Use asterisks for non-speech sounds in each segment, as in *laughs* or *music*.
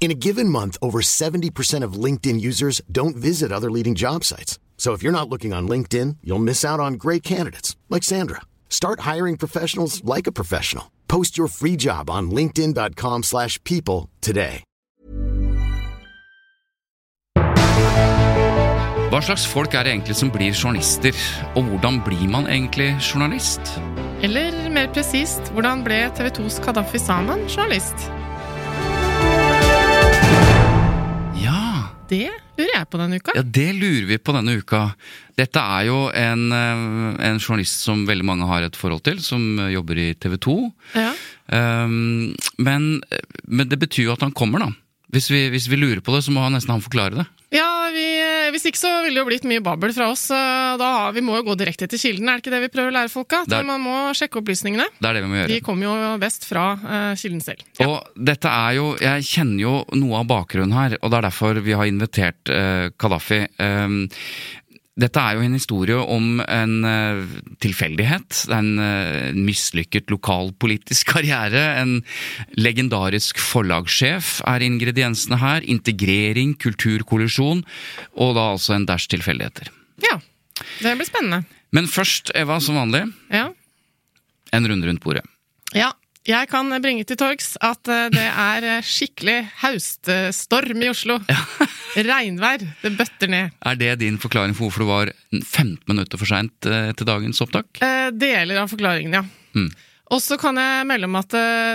In a given month, over 70% of LinkedIn users don't visit other leading job sites. So if you're not looking on LinkedIn, you'll miss out on great candidates like Sandra. Start hiring professionals like a professional. Post your free job on linkedin.com/people today. Hva slags folk er det egentlig som blir journalister, og hvordan blir man egentlig journalist? Eller mer presist, hvordan ble TV 2s Kadafi Saman journalist? Det lurer jeg på denne uka. ja, det lurer vi på denne uka. Dette er jo en, eh, en journalist som veldig mange har et forhold til, som eh, jobber i TV 2. Ja. Um, men, men det betyr jo at han kommer, da. Hvis vi, hvis vi lurer på det, så må han nesten han forklare det. Ja, vi, Hvis ikke så ville det jo blitt mye babbel fra oss. Da vi må jo gå direkte til kilden, er det ikke det vi prøver å lære folk? Der, er- Man må sjekke opplysningene. Det er det vi må gjøre. De kommer jo best fra uh, kilden selv. Ja. Og dette er jo Jeg kjenner jo noe av bakgrunnen her, og det er derfor vi har invitert uh, Kadafi. Um, dette er jo en historie om en eh, tilfeldighet. En uh, mislykket lokalpolitisk *laughs* karriere. En legendarisk forlagssjef er ingrediensene her. Integrering, kulturkollisjon, og da altså en dæsj tilfeldigheter. ja. Det blir spennende. Men først, Eva, som vanlig, Ja. en runde rundt bordet. ja. Jeg kan bringe til torgs at eh, det er eh, skikkelig hauststorm i Oslo. *laughs* Regnvær. Det bøtter ned. Er det din forklaring for hvorfor du var 15 minutter for seint eh, til dagens opptak? Eh, deler av forklaringen, ja. Mm. Og så kan jeg melde om at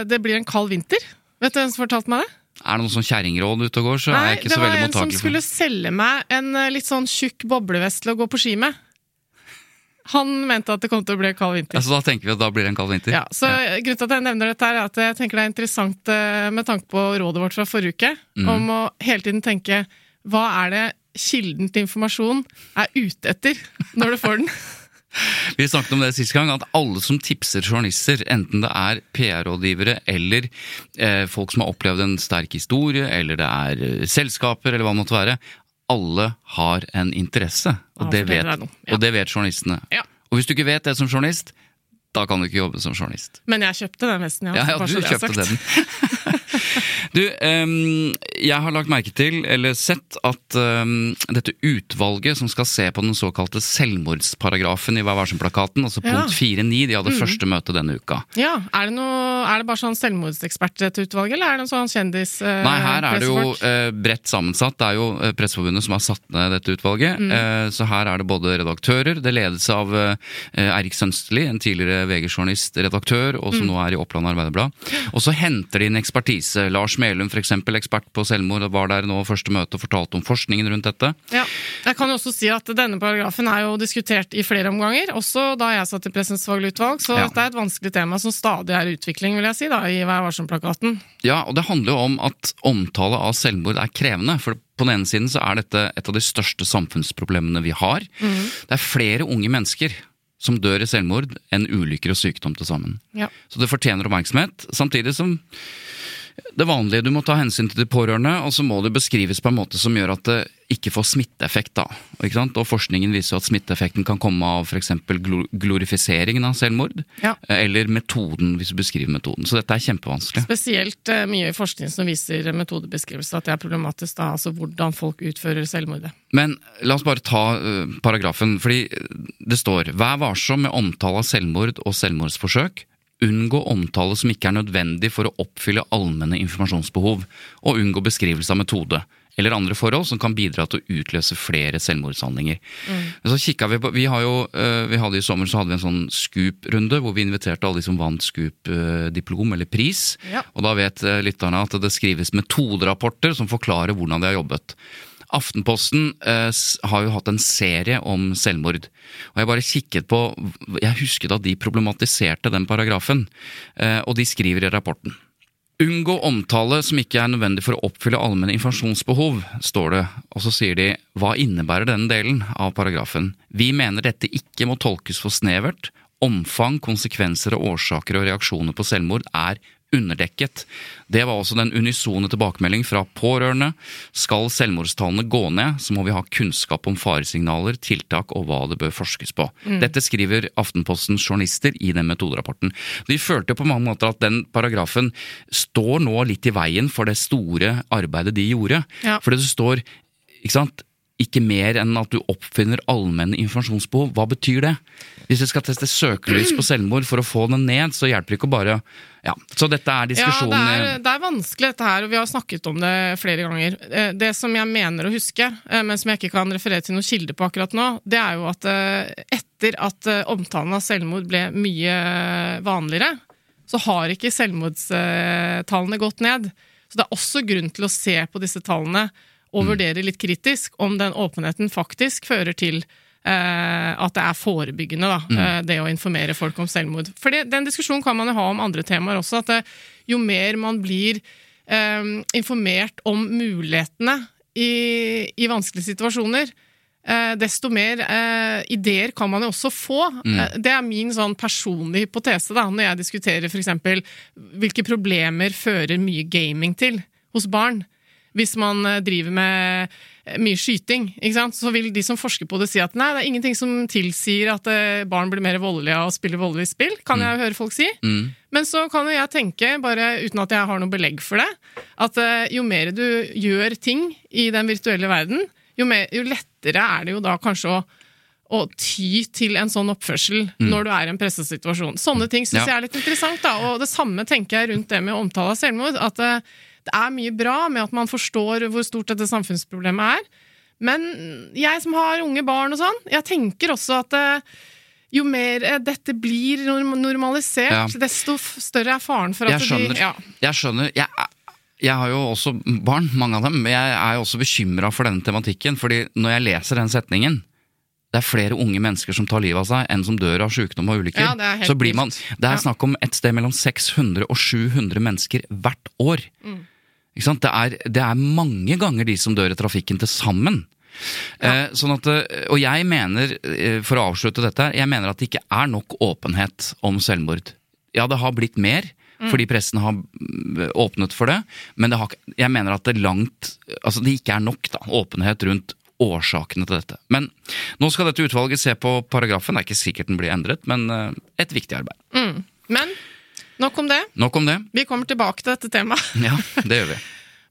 det blir en kald vinter. Vet du hvem som fortalte meg det? Er det noen sånn kjerringråd ute og går, så er jeg ikke så veldig mottakelig. det var en som skulle selge meg en litt sånn tjukk boblevest til å gå på ski med. Han mente at det kom til å bli kald vinter. Altså, Da tenker vi at da blir det en kald vinter. Ja, så Grunnen til at jeg nevner dette, er at jeg tenker det er interessant eh, med tanke på rådet vårt fra forrige uke, Mm. om å hele tiden tenke hva er det kilden til informasjon er ute etter når du får den? *laughs* Vi snakket om det sist gang, at alle som tipser journalister, enten det er PR-rådgivere eller eh, folk som har opplevd en sterk historie, eller det er eh, selskaper, eller hva det måtte være, alle har en interesse. Og, det, vet, og det vet journalistene. Ja. Og hvis du ikke vet det som journalist, da kan du ikke jobbe som journalist. Men jeg kjøpte den vesten, ja. Ja, ja, du kjøpte den. *laughs* du, um, jeg har lagt merke til, eller sett, at um, dette utvalget som skal se på den såkalte selvmordsparagrafen i Vær varsom-plakaten, altså Ja. punkt 4.9, de hadde Mm. første møte denne uka. Ja, er det, noe, er det bare sånn selvmordsekspert dette utvalget, eller er det en sånn kjendis... Uh, Nei, her er det jo eh, bredt sammensatt. Det er jo uh, Presseforbundet som har satt ned dette utvalget. Mm. Så her er det både redaktører, det ledes av Eirik Sønsteli, en tidligere VG-journalist, redaktør, og som Mm. nå er i Oppland Arbeiderblad. Og så henter de inn ekspertise. Lars Melum, f.eks., ekspert på selvmord, var der nå første møte og fortalte om forskningen rundt dette. Ja. Jeg kan jo også si at denne paragrafen er jo diskutert i flere omganger, også da jeg satt i Pressens faglige utvalg, så Ja. dette er et vanskelig tema som stadig er i utvikling, vil jeg si, da, i Vær varsom-plakaten. Ja, og det handler jo om at omtale av selvmord er krevende. For på den ene siden så er dette et av de største samfunnsproblemene vi har. Det er flere unge mennesker som dør i selvmord enn ulykker og sykdom til sammen. Ja. Så det fortjener oppmerksomhet, samtidig som det vanlige, du må ta hensyn til de pårørende, og så må det beskrives på en måte som gjør at det ikke får smitteeffekt. da. Ikke sant? Og forskningen viser at smitteeffekten kan komme av f.eks. glorifiseringen av selvmord, Ja. eller metoden, hvis du beskriver metoden. Så dette er kjempevanskelig. Spesielt eh, mye i forskning som viser metodebeskrivelse at det er problematisk, da, altså hvordan folk utfører selvmordet. Men la oss bare ta uh, paragrafen, fordi det står Vær varsom med omtale av selvmord og selvmordsforsøk. Unngå omtale som ikke er nødvendig for å oppfylle allmenne informasjonsbehov, og unngå beskrivelse av metode. eller andre forhold som kan bidra til å utløse flere selvmordshandlinger. Mm. Så kikket Vi på, vi har jo, eh, vi hadde I sommer så hadde vi en sånn Scoop-runde hvor vi inviterte alle de som vant Scoop-diplom eller pris. Ja. Og da vet eh, lytterne at det skrives metoderapporter som forklarer hvordan de har jobbet. Aftenposten eh, har jo hatt en serie om selvmord. Og jeg bare kikket på Jeg husket at de problematiserte den paragrafen, eh, og de skriver i rapporten. Unngå omtale som ikke er nødvendig for å oppfylle allmenne informasjonsbehov, står det, og så sier de hva innebærer denne delen av paragrafen? Vi mener dette ikke må tolkes for snevert. Omfang, konsekvenser og årsaker og reaksjoner på selvmord er underdekket. Det var også den unisone tilbakemelding fra pårørende. Skal selvmordstallene gå ned, så må vi ha kunnskap om faresignaler, tiltak og hva det bør forskes på. Dette skriver Aftenpostens journalister i den metoderapporten. De følte på mange måter at den paragrafen står nå litt i veien for det store arbeidet de gjorde. Ja. Fordi det står ikke sant, ikke mer enn at du oppfinner allmenne informasjonsbehov. Hva betyr det? Hvis du skal teste søkelys på selvmord for å få den ned, så hjelper det ikke å bare Ja, Så dette er Ja, det er, det er vanskelig dette her, og vi har snakket om det flere ganger. Eh, Det som jeg mener å huske, eh, men som jeg ikke kan referere til noen kilde på akkurat nå, det er jo at eh, etter at eh, omtalen av selvmord ble mye vanligere, så har ikke selvmordstallene gått ned. Så det er også grunn til å se på disse tallene og vurdere litt kritisk om den åpenheten faktisk fører til eh, at det er forebyggende, da, eh, det å informere folk om selvmord. For det, den diskusjonen kan man jo ha om andre temaer også, at det, jo mer man blir um, informert om mulighetene i, i vanskelige situasjoner, uh, desto mer uh, ideer kan man jo også få. Eh, det er min sånn personlige hypotese da, når jeg diskuterer f.eks. hvilke problemer fører mye gaming til hos barn. Hvis man eh, driver med eh, mye skyting, så vil de som forsker på det si at nei, det er ingenting som tilsier at eh, barn blir mer voldelige av å spille voldelige spill, kan jeg høre folk si. Mm. Men så kan jo jeg tenke, bare uten at jeg har noe belegg for det, at jo mer du gjør ting i den virtuelle verden, jo, mer, jo lettere er det jo da kanskje å, å ty til en sånn oppførsel når du er i en pressesituasjon. Sånne ting syns Mm. Ja. jeg er litt interessant, da. Og det samme tenker jeg rundt det med omtale av selvmord. At eh, det er mye bra med at man forstår hvor stort dette samfunnsproblemet er. Men jeg som har unge barn og sånn, jeg tenker også at eh, jo mer eh, dette blir normalisert, Ja. desto større er faren for at Jeg skjønner. de ja. Jeg skjønner. Jeg, jeg har jo også barn, mange av dem, men jeg er jo også bekymra for denne tematikken. fordi når jeg leser den setningen det er flere unge mennesker som tar livet av seg enn som dør av sykdom og ulykker. Ja, det er helt så blir man, det er snakk om et sted mellom 600 og 700 mennesker hvert år. Mm. Det, er, det er mange ganger de som dør i trafikken til sammen. Eh, sånn at, eh, og jeg mener, eh, for å avslutte dette, jeg mener at det ikke er nok åpenhet om selvmord. Ja, det har blitt mer, fordi pressen har mm, åpnet for det, men det har, jeg mener at det langt Altså det ikke er nok da, åpenhet rundt årsakene til dette. Men nå skal dette utvalget se på paragrafen. Det er ikke sikkert den blir endret, men et viktig arbeid. Men nok om det. Nok om det. Vi kommer tilbake til dette temaet. *laughs* Ja, det gjør vi.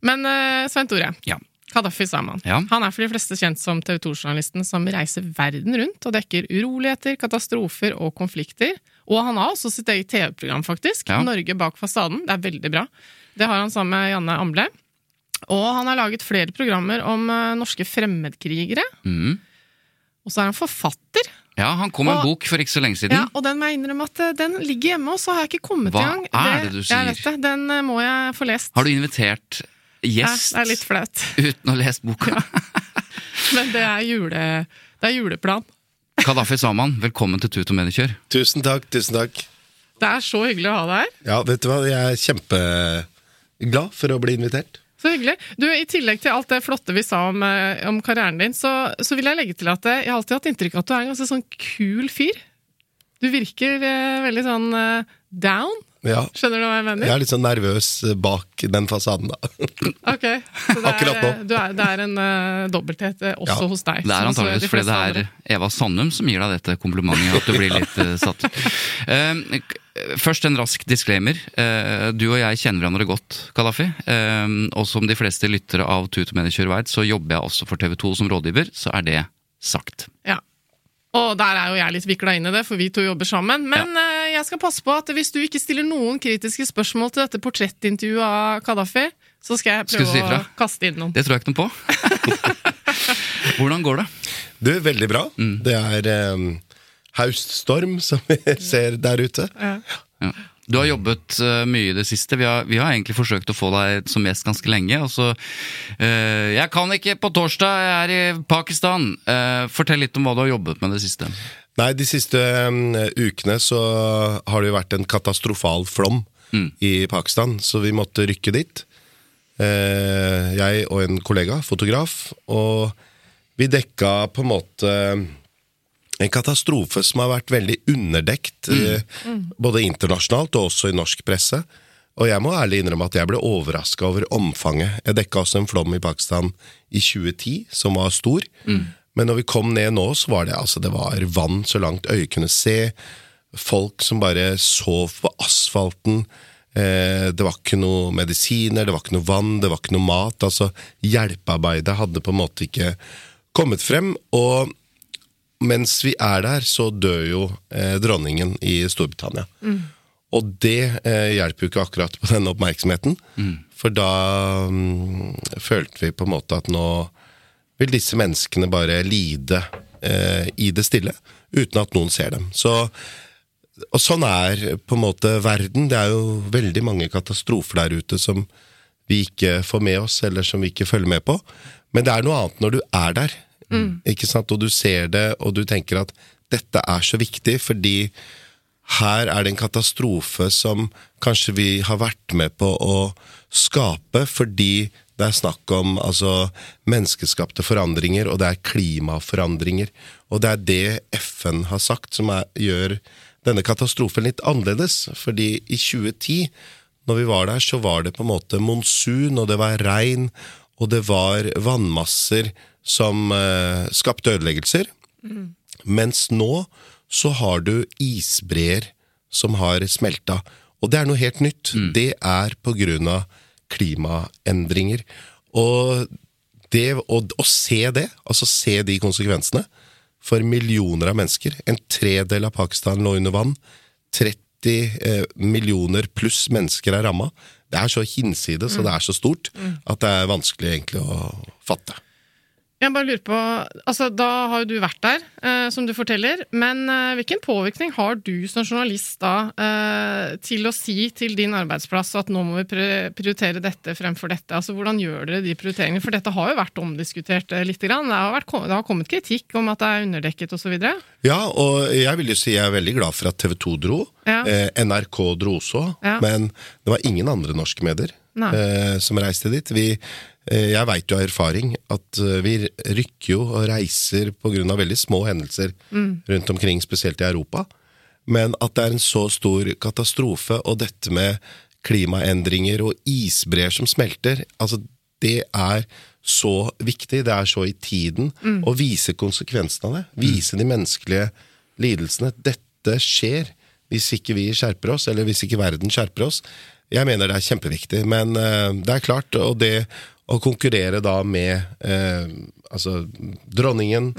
Men uh, Svein Tore, Ja. Kadafi Saman. Ja. Han er for de fleste kjent som TV 2-journalisten som reiser verden rundt og dekker uroligheter, katastrofer og konflikter. Og han har også sitt eget TV-program, faktisk. Ja. Norge bak fasaden. Det er veldig bra. Det har han sammen med Janne Amble. Og han har laget flere programmer om eh, norske fremmedkrigere. Mm. Og så er han forfatter. Ja, han kom med en bok for ikke så lenge siden. Ja, og den må jeg innrømme at eh, den ligger hjemme, og så har jeg ikke kommet Hva i gang. er det du sier? Jeg vet det, Den eh, må jeg få lest. Har du invitert gjest det er litt flaut. *laughs* uten å ha lest boka? *laughs* Men det er, jule, det er juleplan. *laughs* Kadafi Saman, velkommen til Tut og Medikjør. Tusen takk, tusen takk. Det er så hyggelig å ha deg her. Ja, vet du hva, jeg er kjempeglad for å bli invitert. Så hyggelig. Du, I tillegg til alt det flotte vi sa om, eh, om karrieren din, så, så vil jeg legge til at eh, jeg har alltid hatt inntrykk av at du er en ganske sånn kul fyr. Du virker eh, veldig sånn eh, down. Ja, Skjønner du hva jeg mener? jeg er litt sånn nervøs bak den fasaden, da. *laughs* Ok, så det er, *laughs* Akkurat nå. Du er, det er en uh, dobbelthet eh, også Ja. hos deg. Det er eh, de antageligvis fordi det er. Eva Sandum som gir deg dette komplimentet, at du blir litt uh, satt *laughs* ut. Eh, Først en rask disclaimer. Eh, Du og jeg kjenner hverandre godt, Kadafi. Eh, Og som de fleste lyttere av Tut og Mediekjør veit, så jobber jeg også for TV 2 som rådgiver, så er det sagt. Ja. Og der er jo jeg litt vikla inn i det, for vi to jobber sammen. Men ja. jeg skal passe på at hvis du ikke stiller noen kritiske spørsmål til dette portrettintervjuet av Kadafi, så skal jeg prøve si å kaste inn noen. Det tror jeg ikke noe på. *laughs* Hvordan går det? Du, veldig bra. Mm. Det er eh, hauststorm som vi ser der ute. Ja. Du har jobbet eh, mye i det siste. Vi har, vi har egentlig forsøkt å få deg som gjest ganske lenge. Og så eh, Jeg kan ikke på torsdag, jeg er i Pakistan. Uh, fortell litt om hva du har jobbet med det siste. Nei, de siste um, ukene så har det jo vært en katastrofal flom i Pakistan, så vi måtte rykke dit. Uh, jeg og en kollega, fotograf, og vi dekka på en måte en katastrofe som har vært veldig underdekt, eh, både internasjonalt og også i norsk presse. Og jeg må ærlig innrømme at jeg ble overraska over omfanget. Jeg dekka også en flom i Pakistan i 2010 som var stor. Men når vi kom ned nå, så var det altså det var vann så langt øyet kunne se. Folk som bare sov på asfalten. Eh, det var ikke noe medisiner, det var ikke noe vann, det var ikke noe mat. Altså, hjelpearbeidet hadde på en måte ikke kommet frem. Og mens vi er der, så dør jo eh, dronningen i Storbritannia. Og det eh, hjelper jo ikke akkurat på denne oppmerksomheten. For da um, følte vi på en måte at nå vil disse menneskene bare lide eh, i det stille, uten at noen ser dem. Så, og sånn er på en måte verden. Det er jo veldig mange katastrofer der ute som vi ikke får med oss, eller som vi ikke følger med på. Men det er noe annet når du er der, ikke sant? og du ser det, og du tenker at dette er så viktig, fordi her er det en katastrofe som kanskje vi har vært med på å skape, fordi det er snakk om altså, menneskeskapte forandringer, og det er klimaforandringer. Og det er det FN har sagt som er, gjør denne katastrofen litt annerledes. Fordi i 2010, når vi var der, så var det på en måte monsun, og det var regn, og det var vannmasser som eh, skapte ødeleggelser. Mens nå så har du isbreer som har smelta. Og det er noe helt nytt. Det er på grunn av klimaendringer. Og det, å se det, altså se de konsekvensene, for millioner av mennesker En tredel av Pakistan lå under vann. 30 eh, millioner pluss mennesker er ramma. Det er så hinsides, og det er så stort, at det er vanskelig egentlig å fatte. Jeg bare lurer på, altså Da har jo du vært der, eh, som du forteller. Men eh, hvilken påvirkning har du som journalist da eh, til å si til din arbeidsplass at nå må vi prioritere dette fremfor dette? Altså Hvordan gjør dere de prioriteringene? For dette har jo vært omdiskutert eh, litt. Grann. Det, har vært, det har kommet kritikk om at det er underdekket osv. Ja, og jeg vil jo si jeg er veldig glad for at TV 2 dro. Ja. Eh, NRK dro også, Ja. men det var ingen andre norske medier. Eh, som reiste dit. Vi, eh, jeg veit jo av erfaring at eh, vi rykker jo og reiser pga. veldig små hendelser rundt omkring, spesielt i Europa. Men at det er en så stor katastrofe, og dette med klimaendringer og isbreer som smelter, altså det er så viktig, det er så i tiden, å vise konsekvensene av det. Vise de menneskelige lidelsene. Dette skjer hvis ikke vi skjerper oss, eller hvis ikke verden skjerper oss. Jeg mener det er kjempeviktig, men eh, det er klart, og det å konkurrere da med eh, altså dronningen,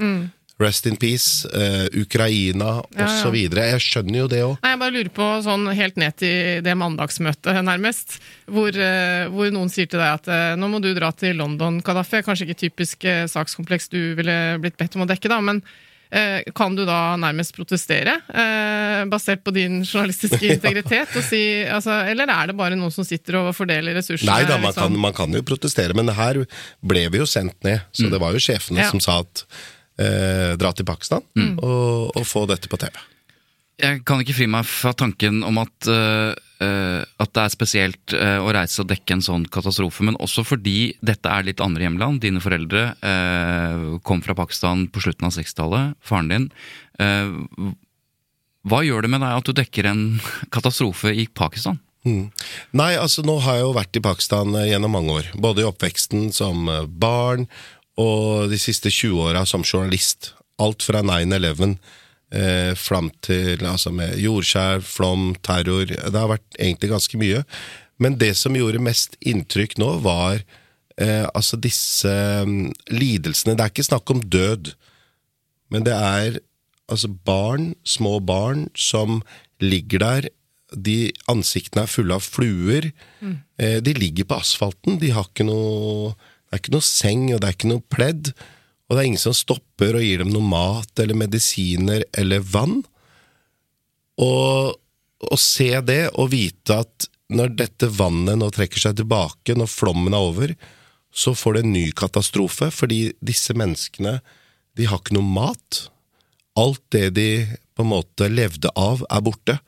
Rest in peace, eh, Ukraina Ja, ja. osv. Jeg skjønner jo det òg. Jeg bare lurer på sånn helt ned til det mandagsmøtet, nærmest. Hvor, eh, hvor noen sier til deg at eh, nå må du dra til London, Kadafi. Kanskje ikke typisk eh, sakskompleks du ville blitt bedt om å dekke, da, men kan du da nærmest protestere, eh, basert på din journalistiske *laughs* integritet? og si, altså, eller er det bare noen som sitter og fordeler ressursene? Nei da, man liksom? kan, man kan jo protestere, men her ble vi jo sendt ned. Så det var jo sjefene Ja. som sa at eh, dra til Pakistan og, og få dette på TV. Jeg kan ikke fri meg fra tanken om at, øh, at det er spesielt øh, å reise og dekke en sånn katastrofe, men også fordi dette er litt andre hjemland. Dine foreldre øh, kom fra Pakistan på slutten av 60-tallet, faren din. Hva gjør det med deg at du dekker en *laughs* katastrofe i Pakistan? Nei, altså nå har jeg jo vært i Pakistan eh, gjennom mange år. Både i oppveksten som eh, barn og de siste 20 åra som journalist. Alt fra 9-11 eh, fram til altså med jordskjelv, flom, terror. Det har vært egentlig ganske mye. Men det som gjorde mest inntrykk nå, var eh, altså disse mm, lidelsene. Det er ikke snakk om død, men det er altså barn, små barn, som ligger der de ansiktene er fulle av fluer. Eh, de ligger på asfalten. De har ikke noe Det er ikke noe seng, og det er ikke noe pledd. Og det er ingen som stopper og gir dem noe mat eller medisiner eller vann. Og å se det og vite at når dette vannet nå trekker seg tilbake, når flommen er over, så får det en ny katastrofe, fordi disse menneskene de har ikke noe mat. Alt det de på en måte levde av, er borte.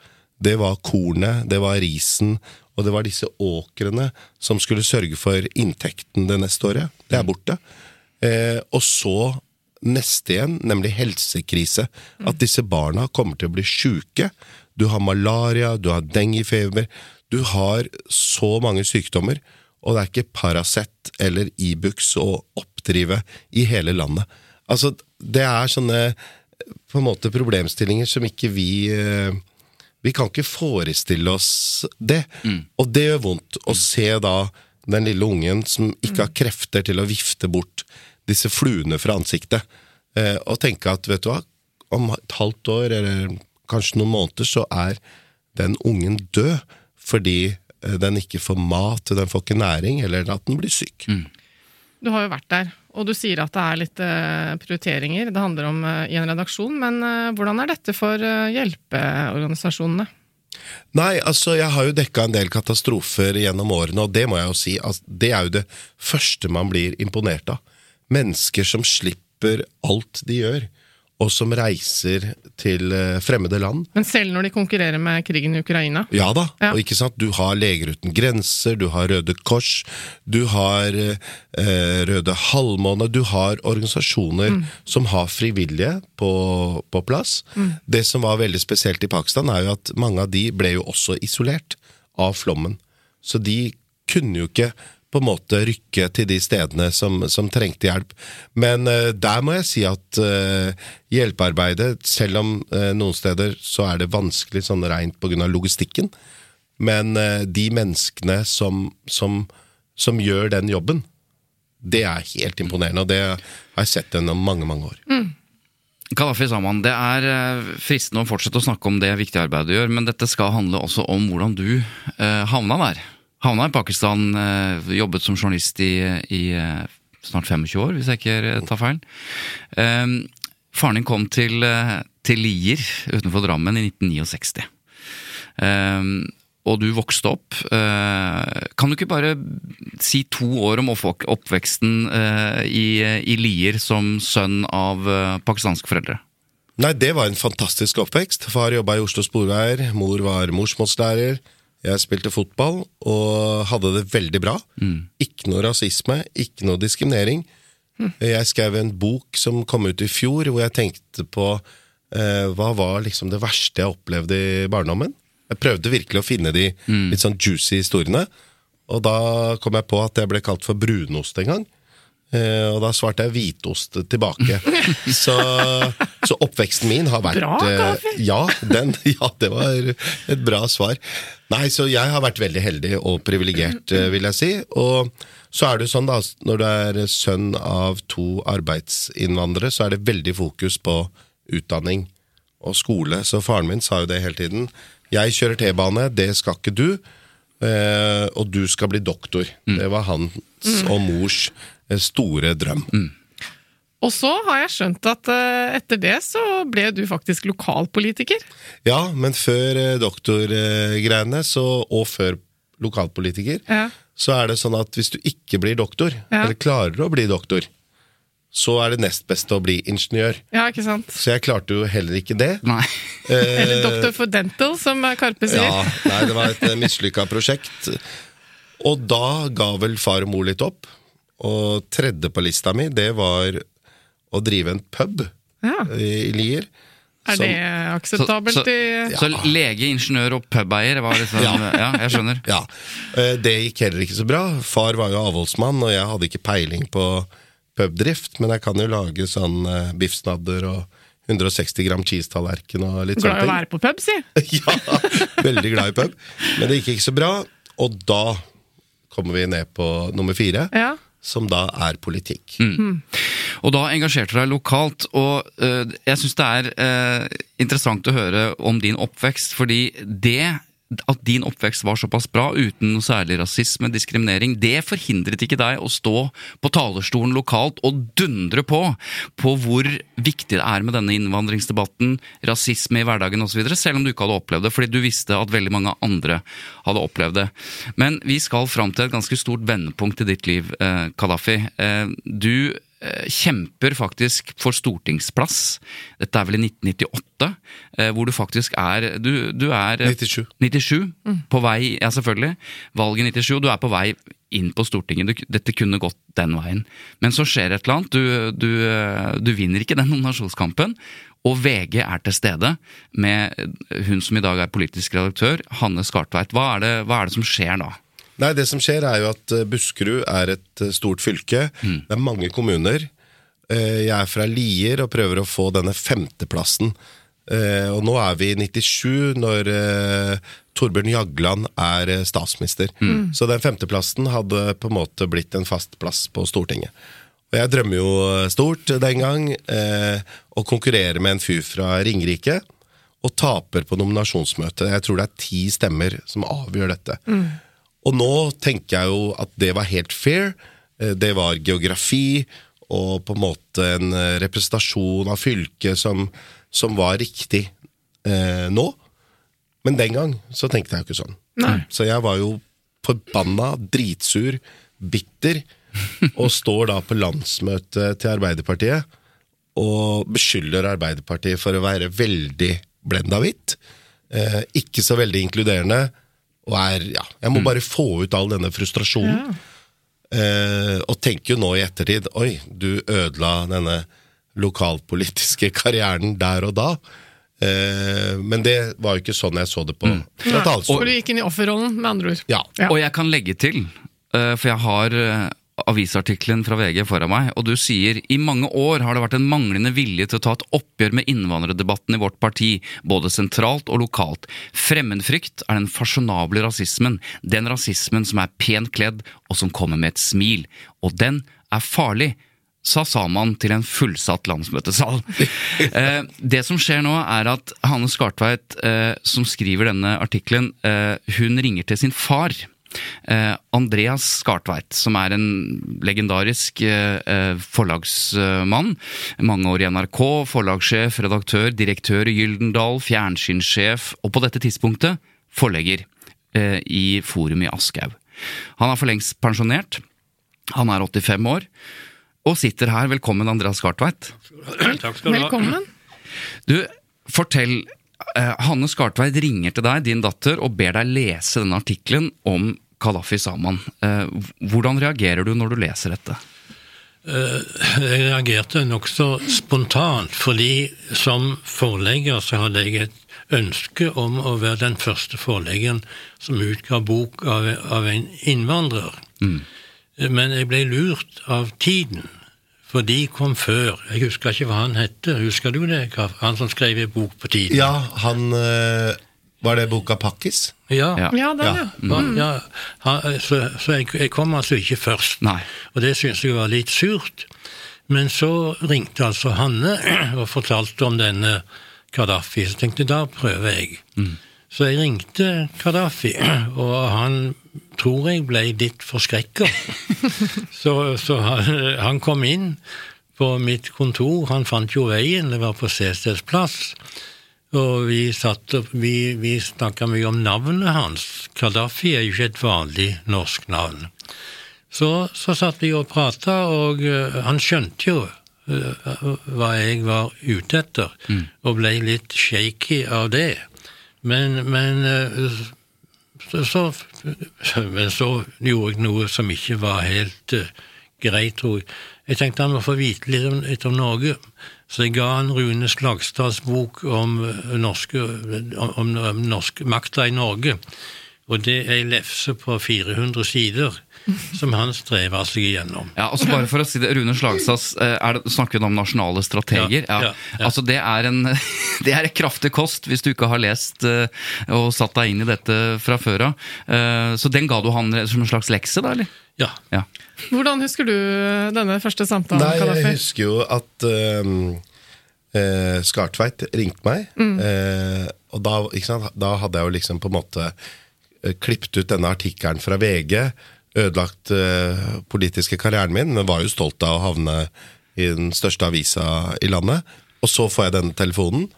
Det var kornet, det var risen, og det var disse åkrene som skulle sørge for inntekten det neste året. Det er borte. Eh, og så neste igjen, nemlig helsekrise. At disse barna kommer til å bli sjuke. Du har malaria, du har denguefeber. Du har så mange sykdommer, og det er ikke Paracet eller Ibux å oppdrive i hele landet. Altså, det er sånne på en måte problemstillinger som ikke vi eh, Vi kan ikke forestille oss det. Og det gjør vondt å se da den lille ungen som ikke har krefter til å vifte bort disse fluene fra ansiktet, eh, og tenke at vet du hva, om et halvt år eller kanskje noen måneder så er den ungen død fordi eh, den ikke får mat, den får ikke næring, eller at den blir syk. Du har jo vært der, og du sier at det er litt eh, prioriteringer det handler om i en redaksjon, men hvordan er dette for hjelpeorganisasjonene? Nei, altså jeg har jo dekka en del katastrofer gjennom årene, og det må jeg jo si, altså, det er jo det første man blir imponert av. Mennesker som slipper alt de gjør, og som reiser til eh, fremmede land. Men selv når de konkurrerer med krigen i Ukraina? Ja da, Ja. og ikke sant, du har Leger uten grenser, du har Røde Kors, du har eh, Røde Halvmåne, du har organisasjoner som har frivillige på, på plass. Det som var veldig spesielt i Pakistan, er jo at mange av de ble jo også isolert av flommen. Så de kunne jo ikke på en måte rykke til de stedene som, som trengte hjelp. Men uh, der må jeg si at uh, hjelpearbeidet, selv om uh, noen steder så er det vanskelig sånn rent pga. logistikken, men de menneskene som, som, som gjør den jobben, det er helt imponerende, og det har jeg sett gjennom mange, mange år. Kadafi Saman, det er fristende å fortsette å snakke om det viktige arbeidet du gjør, men dette skal handle også om hvordan du havna der. Havna i Pakistan, eh, jobbet som journalist i, i eh, snart 25 år, hvis jeg ikke eh, tar feil. Eh, faren din kom til, til Lier utenfor Drammen i 1969. Eh, og du vokste opp. Kan du ikke bare si to år om oppveksten i, i Lier som sønn av pakistanske foreldre? Nei, det var en fantastisk oppvekst. Far jobba i Oslo Sporveier, mor var morsmålslærer. Jeg spilte fotball og hadde det veldig bra. Ikke noe rasisme, ikke noe diskriminering. Jeg skrev en bok som kom ut i fjor, hvor jeg tenkte på eh, hva var liksom det verste jeg opplevde i barndommen. Jeg prøvde virkelig å finne de litt sånn juicy historiene. Og da kom jeg på at jeg ble kalt for brunost en gang. Eh, og da svarte jeg hvitost tilbake. *laughs* så, så oppveksten min har vært Bra, eh, Kaffe. ja, den, ja, det var et bra svar. Nei, så jeg har vært veldig heldig og privilegert, eh, vil jeg si. Og så er det sånn da, når du er sønn av to arbeidsinnvandrere, så er det veldig fokus på utdanning og skole. Så faren min sa jo det hele tiden. Jeg kjører T-bane, det skal ikke du. Og du skal bli doktor. Det var hans og mors store drøm. Og så har jeg skjønt at eh, etter det så ble du faktisk lokalpolitiker. Ja, men før eh, doktorgreiene, så, og før lokalpolitiker, Ja. så er det sånn at hvis du ikke blir doktor, Ja. eller klarer å bli doktor, så er det nest beste å bli ingeniør. Ja, ikke sant? Så jeg klarte jo heller ikke det. Nei. *laughs* Eller Doktor for dental, som Karpe sier. Ja, nei, det var et eh, mislykka prosjekt. Og da ga vel far og mor litt opp. Og tredje på lista mi, det var å drive en pub Ja. i Lier. Er som- det akseptabelt så, i så lege, ingeniør og pubeier var liksom ja. *laughs* Ja. jeg skjønner. Ja, eh, Det gikk heller ikke så bra. Far var jo avholdsmann, og jeg hadde ikke peiling på pubdrift, men jeg kan jo lage sånn eh, biffsnadder og 160 gram cheese-tallerken og litt Glad i å være på pub, si! *laughs* ja, veldig glad i pub. Men det gikk ikke så bra, og da kommer vi ned på nummer fire, Ja. Som da er politikk. Og da engasjerte du deg lokalt, og øh, jeg syns det er øh, interessant å høre om din oppvekst, fordi det at din oppvekst var såpass bra, uten noe særlig rasisme, diskriminering, det forhindret ikke deg å stå på talerstolen lokalt og dundre på på hvor viktig det er med denne innvandringsdebatten, rasisme i hverdagen osv., selv om du ikke hadde opplevd det, fordi du visste at veldig mange andre hadde opplevd det. Men vi skal fram til et ganske stort vendepunkt i ditt liv, eh, Kadafi. Eh, du kjemper faktisk for stortingsplass. Dette er vel i 1998, eh, hvor du faktisk er Du, du er 97. 97 mm. På vei, ja selvfølgelig. Valget 97, du er på vei inn på Stortinget. Du, dette kunne gått den veien. Men så skjer et eller annet. Du, du, eh, du vinner ikke den *laughs* nominasjonskampen. Og VG er til stede med hun som i dag er politisk redaktør, Hanne Skartveit. Hva er det, hva er det som skjer da? Nei, det som skjer er jo at eh, Buskerud er et eh, stort fylke. Mm. Det er mange kommuner. Eh, jeg er fra Lier og prøver å få denne femteplassen. Og nå er vi i 97, når Torbjørn Jagland er statsminister. Mm. Så den femteplassen hadde på en måte blitt en fast plass på Stortinget. Og jeg drømmer jo stort den gang, å konkurrere med en fyr fra Ringerike. Og taper på nominasjonsmøtet. Jeg tror det er ti stemmer som avgjør dette. Mm. Og nå tenker jeg jo at det var helt fair. Eh, det var geografi og på en måte en eh, representasjon av fylket som, som var riktig eh, nå. Men den gang så tenkte jeg jo ikke sånn. Nei. Så jeg var jo forbanna, dritsur, bitter, og står da på landsmøtet til Arbeiderpartiet og beskylder Arbeiderpartiet for å være veldig blenda hvitt. Eh, ikke så veldig inkluderende og er Ja, jeg må mm. bare få ut all denne frustrasjonen. Ja. Eh, og tenker jo nå i ettertid Oi, du ødela denne lokalpolitiske *laughs* karrieren der og da. Eh, men det var jo ikke sånn jeg så det på. Mm. Ja, for du gikk inn i offerrollen, med andre ord. Ja. ja. Og jeg kan legge til, eh, for jeg har eh, avisartikkelen fra VG foran meg, og du sier i mange år har det vært en manglende vilje til å ta et oppgjør med innvandrerdebatten i vårt parti, både sentralt og lokalt. Fremmedfrykt er den fasjonable rasismen, den rasismen som er pent kledd og som kommer med et smil. Og den er farlig sa Saman til en fullsatt landsmøtesal. *laughs* Eh, det som skjer nå, er at Hanne Skartveit, eh, som skriver denne artikkelen, eh, hun ringer til sin far. Eh, Andreas Skartveit, som er en legendarisk eh, eh, forlagsmann. Mange år i NRK, forlagssjef, redaktør, direktør i Gyldendal, fjernsynssjef, og på dette tidspunktet forlegger i Forum i Aschehoug. Han er for lengst pensjonert. Han er 85 år og sitter her. Velkommen, Andreas Skartveit. Takk skal du ha. Velkommen. Du, fortell. Hanne Skartveit ringer til deg, din datter, og ber deg lese denne artikkelen om Kalafi Saman. Eh, hvordan reagerer du når du leser dette? Eh, jeg reagerte nokså spontant, fordi som forlegger så hadde jeg et ønske om å være den første forleggeren som utga bok av, av en innvandrer. Mm. Men jeg ble lurt av tiden, for de kom før. Jeg husker ikke hva han hette. Husker du det? Han som skrev en bok på tiden? Ja, han var det boka Pakkis? Ja. ja. ja, den, ja. Mm. ja han, så, så jeg, jeg, kom altså ikke først, Nei. og det syntes jeg var litt surt. Men så ringte altså Hanne *clears throat* og fortalte om denne Gaddafi. så tenkte jeg da prøver jeg. Mm. Så jeg ringte Kadafi, *clears throat* og han tror jeg ble litt forskrekka. *laughs* så, så han, han, kom inn på mitt kontor, han fant jo veien, det var på Sesteds plass. Og vi, satt, vi, vi snakka mye om navnet hans. Kadafi er jo ikke et vanlig norsk navn. Så, så satt vi og prata, og uh, han skjønte jo uh, hva jeg var ute etter, mm. og ble litt shaky av det. Men, men, uh, så, så, men så gjorde jeg noe som ikke var helt greit, tror jeg. Jeg tenkte han må få vite litt om, litt om Norge. Så jeg ga han Rune Slagstads bok om, eh, norske, om, makta i Norge. Og det er ei lefse på 400 sider som han strever seg igjennom. Ja, altså bare for å si det, Rune Slagsas Snakker snakker om nasjonale strateger. Ja, ja, ja. Altså Det er en *laughs* det er kraftig kost hvis du ikke har lest uh, og satt deg inn i dette fra før av. Uh, så den ga du han som en slags lekse, da? eller? Ja. ja. Hvordan husker du denne første samtalen? Nei, Jeg husker jo at um, eh, Skartveit ringte meg. Eh, og da, ikke sant, da hadde jeg jo liksom på en måte eh, klippet ut denne artikkelen fra VG. Ødelagt eh, politiske karrieren min, men var jo stolt av å havne i den største avisa i landet. Og så får jeg denne telefonen.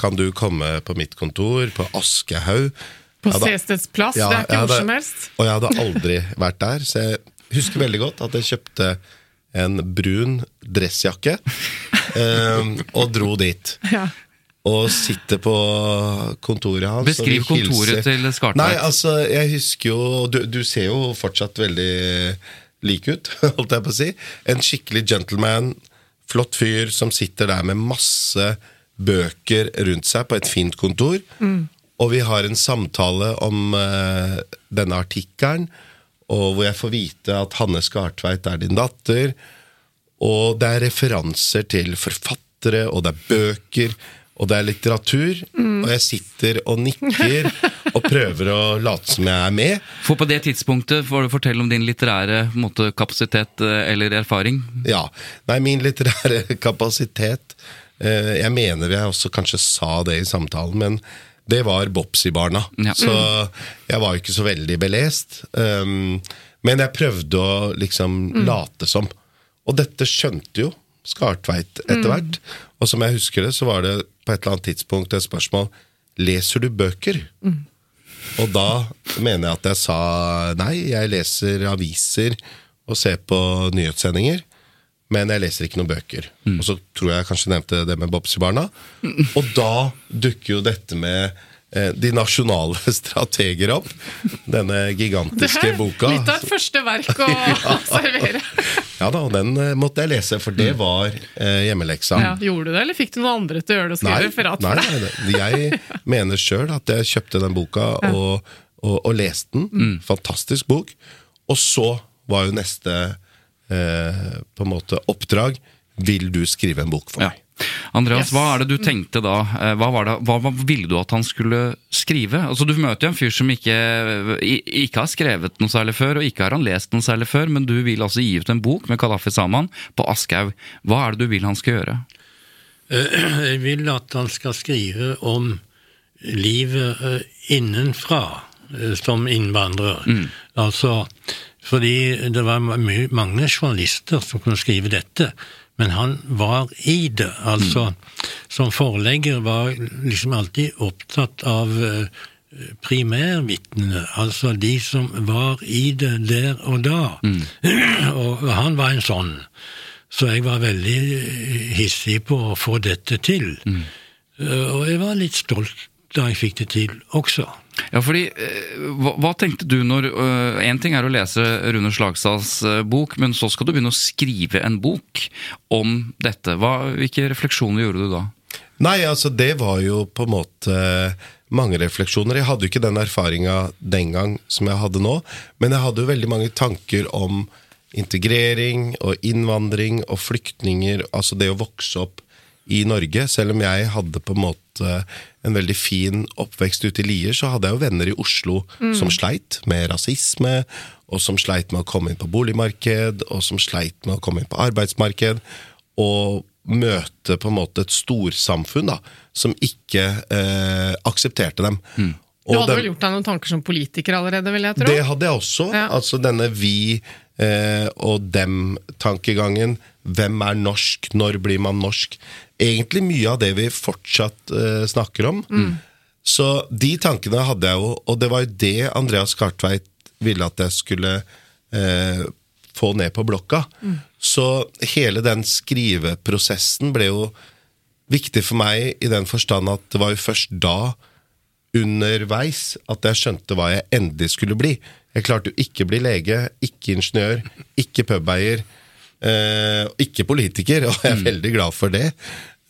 Kan du komme på mitt kontor på Aschehoug? På Sesteds plass, Ja, det er ikke jeg hvor som helst. Og jeg hadde aldri vært der, så jeg husker veldig godt at jeg kjøpte en brun dressjakke *laughs* eh, og dro dit. Ja. Og sitter på kontoret hans. Beskriv og kontoret hilser. til Skartveit. Nei, altså, jeg husker jo Du, du ser jo fortsatt veldig lik ut, *laughs* holdt jeg på å si. En skikkelig gentleman, flott fyr som sitter der med masse bøker rundt seg på et fint kontor. Og vi har en samtale om uh, denne artikkelen, og hvor jeg får vite at Hanne Skartveit er din datter. Og det er referanser til forfattere, og det er bøker, og det er litteratur. Og jeg sitter og nikker og prøver å late som jeg er med. For på det tidspunktet får du fortelle om din litterære måte, kapasitet eh, eller erfaring. Ja. Nei, min litterære *laughs* kapasitet eh, Jeg mener jeg også kanskje sa det i samtalen, men det var Bopsi-barna. Ja. Så jeg var jo ikke så veldig belest. Um, men jeg prøvde å liksom late som. Og dette skjønte jo Skartveit etter hvert. Og som jeg husker det, så var det på et eller annet tidspunkt et spørsmål Leser du bøker? Og da mener jeg at jeg sa nei, jeg leser aviser og ser på nyhetssendinger. Men jeg leser ikke noen bøker. Og så tror jeg kanskje nevnte det med Bobsy-barna. Og da dukker jo dette med eh, de nasjonale *laughs* strateger opp. Denne Det gigantiske boka. litt av et første verk å *laughs* *laughs* servere. Ja da, og den eh, måtte jeg lese, for det var eh, hjemmeleksa. Ja, gjorde du det, eller fikk du noen andre til å gjøre det og skrive referat nei, deg? nei, nei. jeg *laughs* mener sjøl at jeg kjøpte den boka og, og, og leste den. Mm. Fantastisk bok. Og så var jo neste eh, på en måte oppdrag Vil du skrive en bok for Ja. meg? Andreas, Yes. hva er det du tenkte da? Eh, Hva, var det, hva, ville du at han skulle skrive? Altså, Du møter jo en fyr som ikke, ikke har skrevet noe særlig før, og ikke har han lest noe særlig før, men du vil altså gi ut en bok med Kadafi Saman på Aschhaug. Hva er det du vil han skal gjøre? Eh, *clears throat* Jeg vil at han skal skrive om livet eh, innenfra som innvandrer. Altså, fordi det var mange journalister som kunne skrive dette, men han var i det. Altså, som forlegger var liksom alltid opptatt av eh, primærvitnene, altså de som var i det der og da. *clears throat* og han var en sånn. Så jeg var veldig hissig på å få dette til. Mm. Og jeg var litt stolt da jeg fikk det til også. Ja, fordi, eh, hva, hva tenkte du når Én ting er å lese Rune Slagstads eh, bok, men så skal du begynne å skrive en bok om dette. Hva, hvilke refleksjoner gjorde du da? Nei, altså det var jo på en måte mange refleksjoner. Jeg hadde jo ikke den erfaringa den gang som jeg hadde nå, men jeg hadde jo veldig mange tanker om integrering og innvandring og flyktninger, altså det å vokse opp i Norge. Selv om jeg hadde på en måte en veldig fin oppvekst ute i Lier, så hadde jeg jo venner i Oslo som sleit med rasisme, og som sleit med å komme inn på boligmarked, og som sleit med å komme inn på arbeidsmarked. Og møte på en måte et storsamfunn da, som ikke eh, aksepterte dem. Du hadde den, vel gjort deg noen tanker som politiker allerede, vil jeg tro? det hadde jeg også. Ja. Altså denne vi eh, og dem-tankegangen. Hvem er norsk? Når blir man norsk? Egentlig mye av det vi fortsatt uh, snakker om. Så de tankene hadde jeg jo, og det var jo det Andreas Kartveit ville at jeg skulle uh, få ned på blokka. Så hele den skriveprosessen ble jo viktig for meg i den forstand at det var jo først da underveis at jeg skjønte hva jeg endelig skulle bli. Jeg klarte jo ikke å bli lege, ikke ingeniør, ikke pubeier, ikke politiker, *laughs* og jeg er veldig glad for det.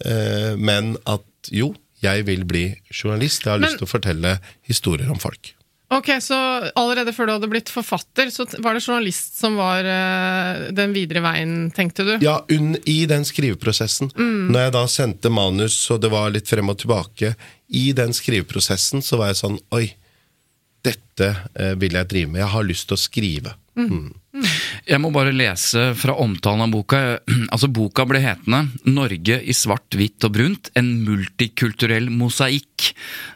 Eh, men at jo, jeg vil bli journalist. Jeg har Men- lyst til å fortelle historier om folk. Ok, Så allerede før du hadde blitt forfatter, så var det journalist som var eh, den videre veien, tenkte du? Ja, unn, i den skriveprosessen. Når jeg da sendte manus, og det var litt frem og tilbake, i den skriveprosessen så var jeg sånn Oi, dette eh, vil jeg drive med. Jeg har lyst til å skrive. Mm. Jeg må bare lese fra omtalen av boka. *clears throat* Altså, Boka ble hetende 'Norge i svart, hvitt og brunt. En multikulturell mosaikk'.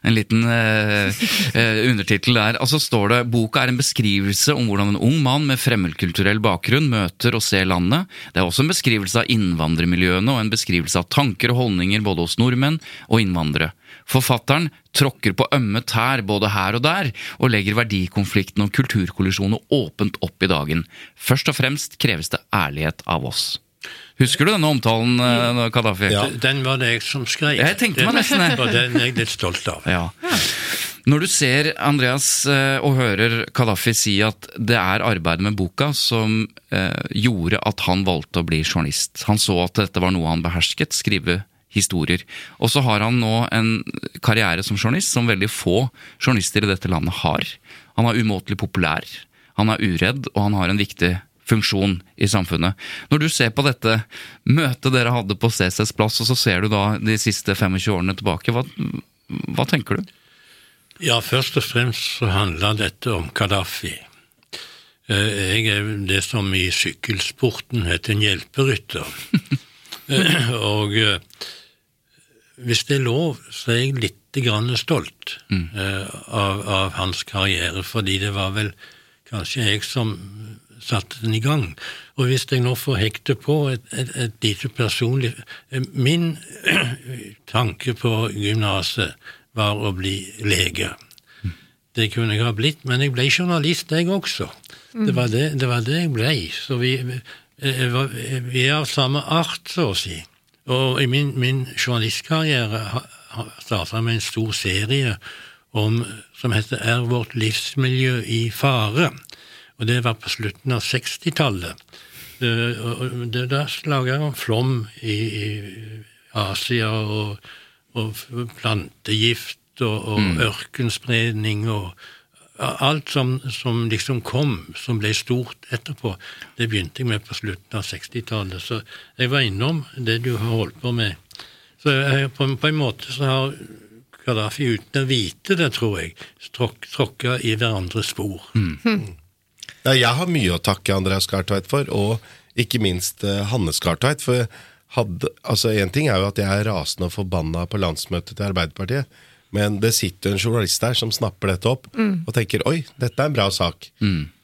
En liten eh, *laughs* eh, undertittel der. Altså står det boka er en beskrivelse om hvordan en ung mann med fremmedkulturell bakgrunn møter og ser landet. Det er også en beskrivelse av innvandrermiljøene og en beskrivelse av tanker og holdninger både hos nordmenn og innvandrere. Forfatteren tråkker på ømme tær både her og der, og legger verdikonflikten og kulturkollisjoner åpent opp i dagen. Først og fremst kreves det ærlighet av oss. Husker du denne omtalen, eh, Kadafi? Ja. Den var det jeg som skrev. Jeg tenkte meg nesten det. *laughs* Og den er jeg litt stolt av. Ja. Når du ser Andreas eh, og hører Kadafi si at det er arbeidet med boka som eh, gjorde at han valgte å bli journalist. Han så at dette var noe han behersket, skrive historier. Og så har han nå en karriere som journalist som veldig få journalister i dette landet har. Han er umåtelig populær, han er uredd, og han har en viktig funksjon i samfunnet. Når du ser på dette møtet dere hadde på CCs plass, og så ser du da de siste 25 årene tilbake, hva, hva tenker du? Ja, først og fremst så handla dette om Gaddafi. Eh, Jeg er det som i sykkelsporten heter en hjelperytter. *laughs* Eh, *clears throat* Og eh, hvis det er lov, så er jeg litt grann stolt mm. av, av hans karriere, fordi det var vel kanskje jeg som satte den i gang. Og hvis jeg nå får hekte på et, et, et lite personlig eh, Min *clears throat* tanke på gymnaset var å bli lege. Det kunne jeg ha blitt, men jeg ble journalist, jeg også. Det, var det, det var det jeg ble. Så vi, eh, vi er av samme art, så å si. Og i min, min journalistkarriere starta med en stor serie om, som heter Er vårt livsmiljø i fare? Og det var på slutten av 60-tallet. Eh, og det- Da laga jeg om flom i, i Asia og, og plantegift og, og ørkenspredning og alt som, som liksom kom, som ble stort etterpå, det begynte jeg med på slutten av 60-tallet. Så jeg var innom det du har holdt på med. Så jeg, på, på en måte så har Gaddafi, uten å vite det, tror jeg, tråk, tråkka i hverandres spor. Ja, jeg har mye å takke Andreas Skartveit for, og ikke minst uh, Hanne Skartveit. For hadde, altså En ting er jo at jeg er rasende og forbanna på landsmøtet til Arbeiderpartiet, men det sitter en journalist der som snapper dette opp og tenker 'oi, dette er en bra sak'.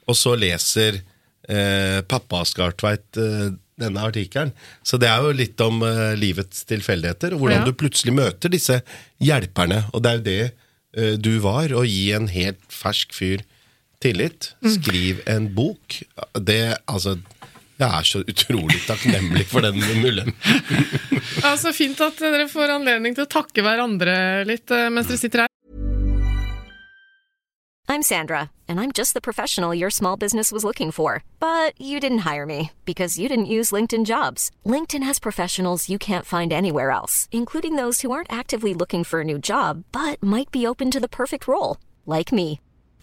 Og så leser eh, pappa Skartveit eh, denne artikkelen. Så det er jo litt om eh, livets tilfeldigheter, og hvordan Ja. du plutselig møter disse hjelperne. Og det er jo det eh, du var, å gi en helt fersk fyr tillit. Skriv en bok. Det, altså Jeg er så utrolig takknemlig for den muligheten. Ja, så fint at dere får anledning til å takke hverandre litt eh, mens dere sitter her. I'm Sandra, and I'm just the professional your small business was looking for. But you didn't hire me because you didn't use LinkedIn jobs. LinkedIn has professionals you can't find anywhere else, including those who aren't actively looking for a new job but might be open to the perfect role, like me.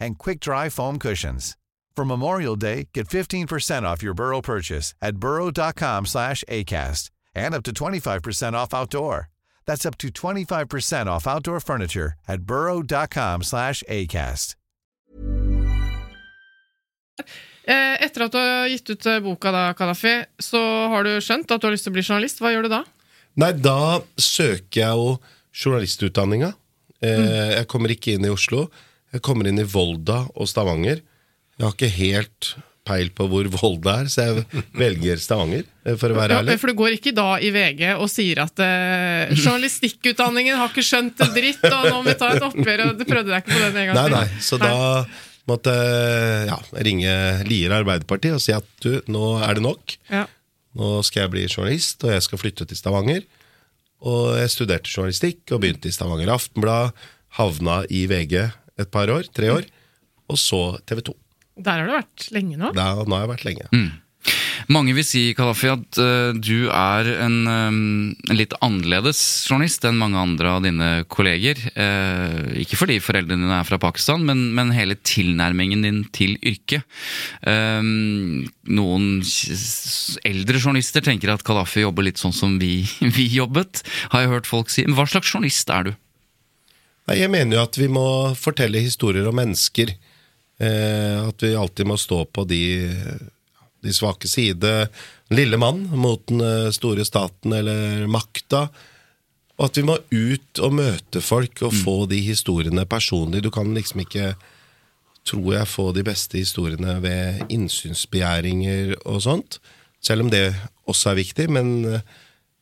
and quick-dry foam cushions. For Memorial Day, get 15% off your Burrow purchase at burrow.com/acast and up to 25% off outdoor. That's up to 25% off outdoor furniture at burrow.com/acast. Eh, Etter at du har gitt ut eh, boka, da, Kanafi, så har du skjønt at du har lyst til å bli journalist. Hva gjør du da? Nei, da søker jeg jo journalistutdanninga. Eh, Jeg kommer ikke inn i Oslo. Jeg kommer inn i Volda og Stavanger. Jeg har ikke helt peil på hvor Volda er, så jeg velger Stavanger, eh, for å være Ja, ærlig. for du går ikke da i VG og sier at eh, journalistikkutdanningen har ikke skjønt en dritt, og nå må vi ta et oppgjør, og du prøvde deg ikke på den en gang Nei, til? nei, så da måtte jeg ja, ringe Lier Arbeiderparti og si at du, nå er det nok. Ja. Nå skal jeg bli journalist, og jeg skal flytte til Stavanger. Og jeg studerte journalistikk og begynte i Stavanger Aftenblad. Havna i VG et par år, tre år. Og så TV 2. Der har du vært lenge nå. Da, nå har jeg vært lenge. Mange vil si Kadafi, at uh, du er en, um, en, litt annerledes journalist enn mange andre av dine kolleger. Uh, ikke fordi foreldrene dine er fra Pakistan, men, men hele tilnærmingen din til yrket. Um, noen eldre journalister tenker at Kadafi jobber litt sånn som vi, *laughs* vi jobbet, har jeg hørt folk si. Men hva slags journalist er du? Nei, Jeg mener jo at vi må fortelle historier om mennesker. Eh, at vi alltid må stå på de, de svake side. Lille mann mot den eh, store staten eller makta. Og at vi må ut og møte folk og mm. få de historiene personlig. Du kan liksom ikke, tror jeg, få de beste historiene ved innsynsbegjæringer og sånt. Selv om det også er viktig. Men eh,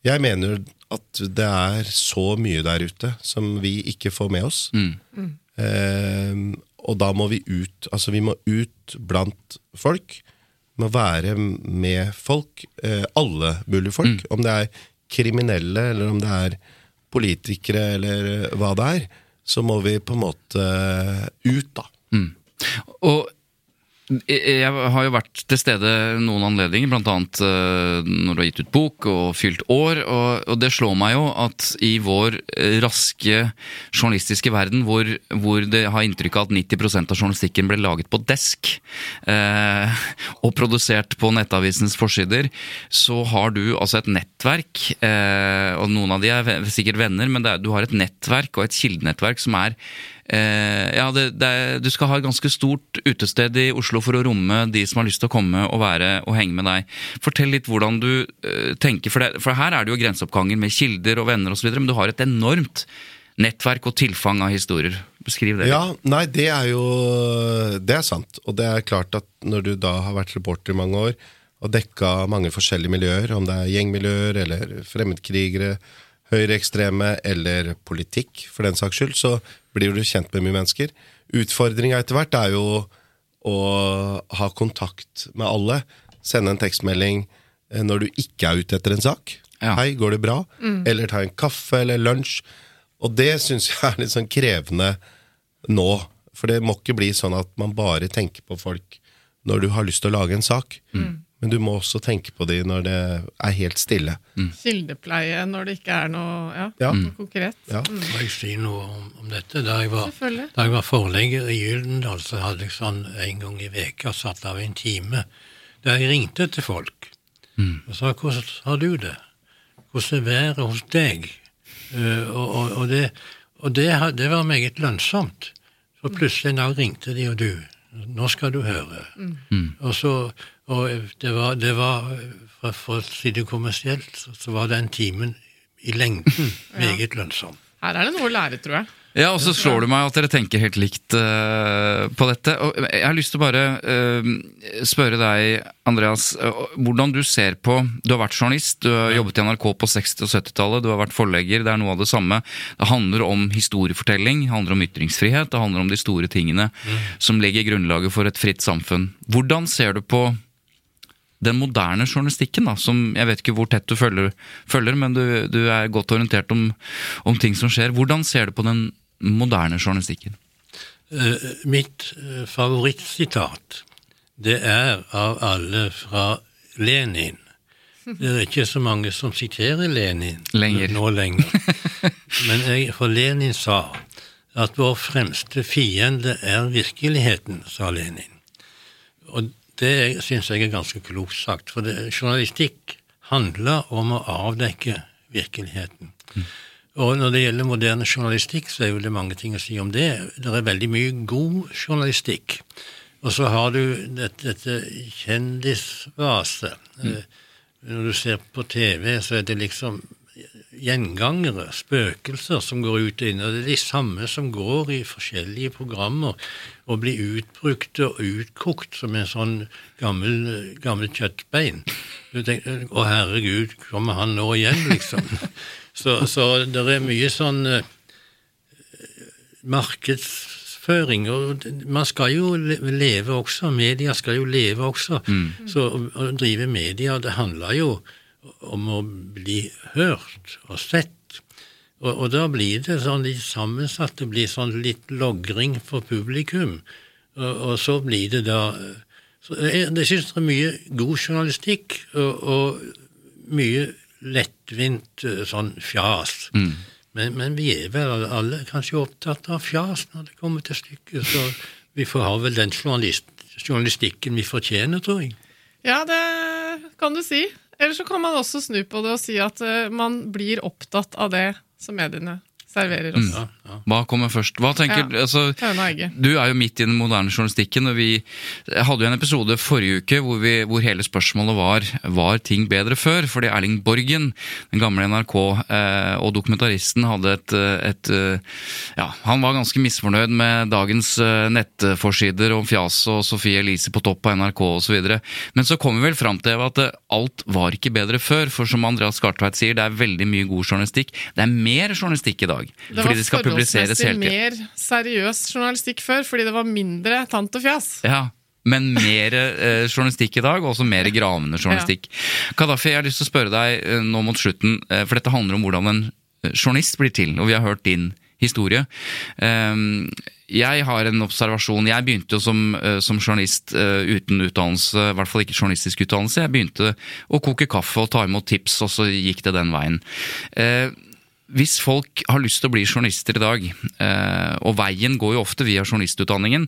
jeg mener at det er så mye der ute som vi ikke får med oss. Mm. Mm. Eh, og da må vi ut. Altså, vi må ut blant folk. Må være med folk. Eh, alle mulige folk. Mm. Om det er kriminelle, eller om det er politikere, eller hva det er. Så må vi på en måte ut, da. Mm. Og jeg har jo vært til stede noen anledninger, bl.a. Uh, når du har gitt ut bok og fylt år. Og, det slår meg jo at i vår eh, raske journalistiske verden, hvor, hvor det har inntrykk av at 90% av journalistikken ble laget på desk eh, og produsert på nettavisens forsider, så har du altså et nettverk, eh, og noen av de er sikkert venner, men er, du har et nettverk og et kildenettverk som er Eh, ja, det, det, du skal ha et ganske stort utested i Oslo for å romme de som har lyst til å komme og være og henge med deg. Fortell litt hvordan du uh, tenker, for, det, for, her er det jo grenseoppganger med kilder og venner osv., men du har et enormt nettverk og tilfang av historier. Beskriv det. Ja, nei, det er jo Det er sant. Og det er klart at når du da har vært reporter i mange år og dekka mange forskjellige miljøer, om det er gjengmiljøer eller fremmedkrigere, høyreekstreme eller politikk, for den saks skyld, så blir du kjent med mye mennesker. Utfordringa etter hvert er jo å ha kontakt med alle. Sende en tekstmelding eh, når du ikke er ute etter en sak. Ja. 'Hei, går det bra?' Mm. Eller ta en kaffe eller lunsj. Og det syns jeg er litt sånn krevende nå. For det må ikke bli sånn at man bare tenker på folk når du har lyst til å lage en sak. Mm. Men du må også tenke på de når det er helt stille. Mm. Kildepleie når det ikke er noe, ja, ja. noe konkret. Ja. Mm. Må jeg si noe om, om dette? Da jeg, var, da jeg var forlegger i Gyldendal, så hadde jeg sånn en gang i veka satt av en time der jeg ringte til folk mm. og sa 'Hvordan har du det? Hvordan er været hos deg?' Uh, og, og, og, det, og det, det, var meget lønnsomt. Så plutselig en dag ringte de, og du, nå skal du høre. Mm. Og så og det var, det var for, å si det kommersielt, så var den timen i lengden *laughs* meget ja. lønnsom. Her er det noe å lære, tror jeg. Ja, og så slår det meg at dere tenker helt likt uh, på dette. Og jeg har lyst til å bare uh, spørre deg, Andreas, uh, hvordan du ser på Du har vært journalist, du har jobbet i NRK på 60- og 70-tallet, du har vært forlegger, det er noe av det samme. Det handler om historiefortelling, det handler om ytringsfrihet, det handler om de store tingene mm. som legger grunnlaget for et fritt samfunn. Hvordan ser du på den moderne journalistikken, da, som jeg vet ikke hvor tett du følger, følger men du, du, er godt orientert om, om, ting som skjer. Hvordan ser du på den moderne journalistikken? Uh, mitt uh, favorittsitat, det er av alle fra Lenin. Det er ikke så mange som siterer Lenin lenger. nå lenger. *laughs* Men jeg, for Lenin sa at vår fremste fiende er virkeligheten, sa Lenin. Og det syns jeg er ganske klokt sagt. For det, journalistikk handler om å avdekke virkeligheten. Mm. Og når det gjelder moderne journalistikk, så er jo det mange ting å si om det. Det er veldig mye god journalistikk. Og så har du dette, dette kjendisvaset. Mm. Eh, når du ser på TV, så er det liksom gjengangere, spøkelser, som går ut og inn. Og det er de samme som går i forskjellige programmer og blir utbrukt og utkokt som en sånn gammel, gammel kjøttbein. Du tenker, Å, herregud, kommer han nå igjen, liksom? *laughs* så, så det er mye sånn uh, markedsføring. Og man skal jo leve også, media skal jo leve også. Mm. Så å drive media, det handler jo om å bli hørt og sett. Og, og da blir det sånn litt sammensatt. Det blir sånn litt logring for publikum. Og, og så blir det da Så jeg, jeg syns det er mye god journalistikk og, og mye lettvint eh, sånn fjas. Men, men vi er vel alle kanskje opptatt av fjas når det kommer til stykket, så vi får ha vel den journalist, journalistikken vi fortjener, tror jeg. Ja, det kan du si. Eller så kan man også snu på det og si at eh, man blir opptatt av det som mediene serverer oss. Ja, ja. Hva kommer først? Hva tenker, Ja. altså. Du er jo midt i den moderne journalistikken, og vi hadde jo en episode forrige uke hvor, vi, hvor hele spørsmålet var var ting bedre før? Fordi Erling Borgen, den gamle NRK eh, og dokumentaristen, hadde et, eh, et eh, Ja, han var ganske misfornøyd med dagens eh, nettforsider om fjas og Sofie Elise på topp av NRK osv. Men så kom vi vel fram til at alt var ikke bedre før, for som Andreas Skartveit sier, det er veldig mye god journalistikk. Det er mer journalistikk i dag. Det fordi var det skal publiseres hele tiden. mer seriøs journalistikk før, fordi det var mindre tant og fjas. Ja, men mer eh, journalistikk i dag, og også mer gravende journalistikk. Kadafi, jeg har lyst til å spørre deg eh, nå mot slutten, eh, for dette handler om hvordan en eh, journalist blir til, og vi har hørt din historie. Um, jeg har en observasjon. Jeg begynte jo som, som journalist uten utdannelse, i hvert fall ikke journalistisk utdannelse. Jeg begynte å koke kaffe og ta imot tips, og så gikk det den veien. Hvis folk har lyst til å bli journalister i dag, eh, og veien går jo ofte via journalistutdanningen,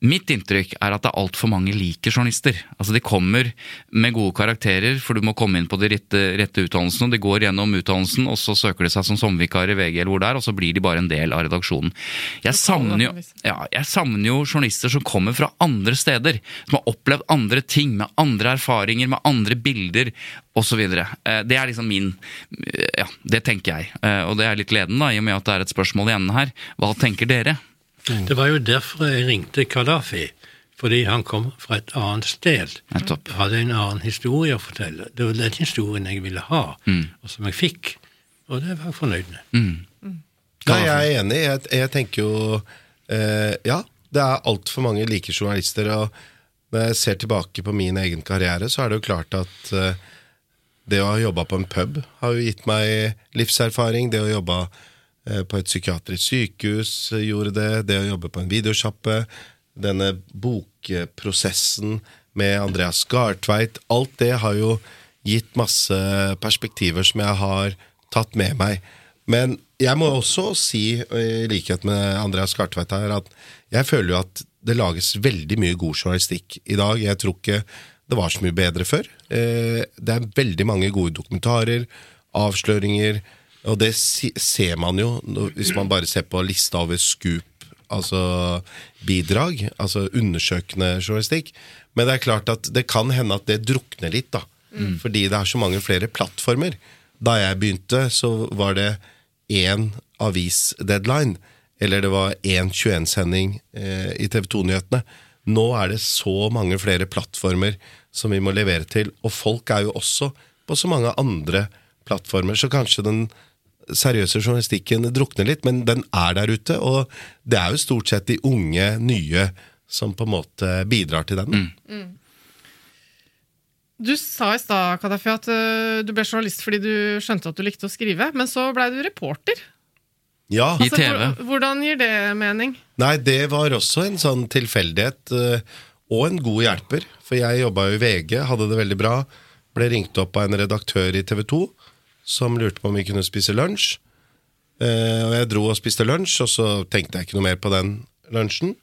Mitt inntrykk er at det er altfor mange liker journalister. Altså De kommer med gode karakterer, for du må komme inn på de rette, rette utdannelsene. De går gjennom utdannelsen, og så søker de seg som sommervikar i VG, eller hvor det er, og så blir de bare en del av redaksjonen. Jeg savner jo, ja, jeg savner jo journalister som kommer fra andre steder. Som har opplevd andre ting, med andre erfaringer, med andre bilder osv. Det er liksom min Ja, det tenker jeg. Eh, Og det er litt ledende, da, i og med at det er et spørsmål i enden her. Hva tenker dere? Det var jo derfor jeg ringte Kadafi, fordi han kom fra et annet sted. Nettopp. Hadde en annen historie å fortelle. Det var den historien jeg ville ha, og som jeg fikk. Og det var jeg fornøyd med. Nei, jeg er enig. Jeg, jeg tenker jo eh, Ja, det er altfor mange like journalister. Og når jeg ser tilbake på min egen karriere, så er det jo klart at eh, det å ha jobba på en pub har jo gitt meg livserfaring. Det å jobbe på et psykiatrisk sykehus eh, gjorde det. Det å jobbe på en videosjappe. Denne bokprosessen med Andreas Gartveit. Alt det har jo gitt masse perspektiver som jeg har tatt med meg. Men jeg må også si, i likhet med Andreas Gartveit her, at jeg føler jo at det lages veldig mye god journalistikk i dag. Jeg tror ikke det var så mye bedre før. Eh, Det er veldig mange gode dokumentarer, avsløringer, og det ser man jo hvis man bare ser på lista over scoop, altså bidrag, altså undersøkende journalistikk. Men det er klart at det kan hende at det drukner litt, da. Fordi det er så mange flere plattformer. Da jeg begynte, så var det én avisdeadline, eller det var én 21-sending eh, i TV 2-nyhetene. Nå er det så mange flere plattformer som vi må levere til, og folk er jo også på så mange andre plattformer, så kanskje den seriøse journalistikken drukner litt, men den er der ute, og det er jo stort sett de unge, nye som på en måte bidrar til den. Du sa i stad Kadafi, at øh, du ble journalist fordi du skjønte at du likte å skrive, men så blei du reporter. Ja, I TV. hvor- Hvordan gir det mening? Nei, det var også en sånn tilfeldighet, eh, og en god hjelper. For jeg jobba jo i VG, hadde det veldig bra. Ble ringt opp av en redaktør i TV 2 som lurte på om vi kunne spise lunsj. Eh, og jeg dro og spiste lunsj, og så tenkte jeg ikke noe mer på den lunsjen.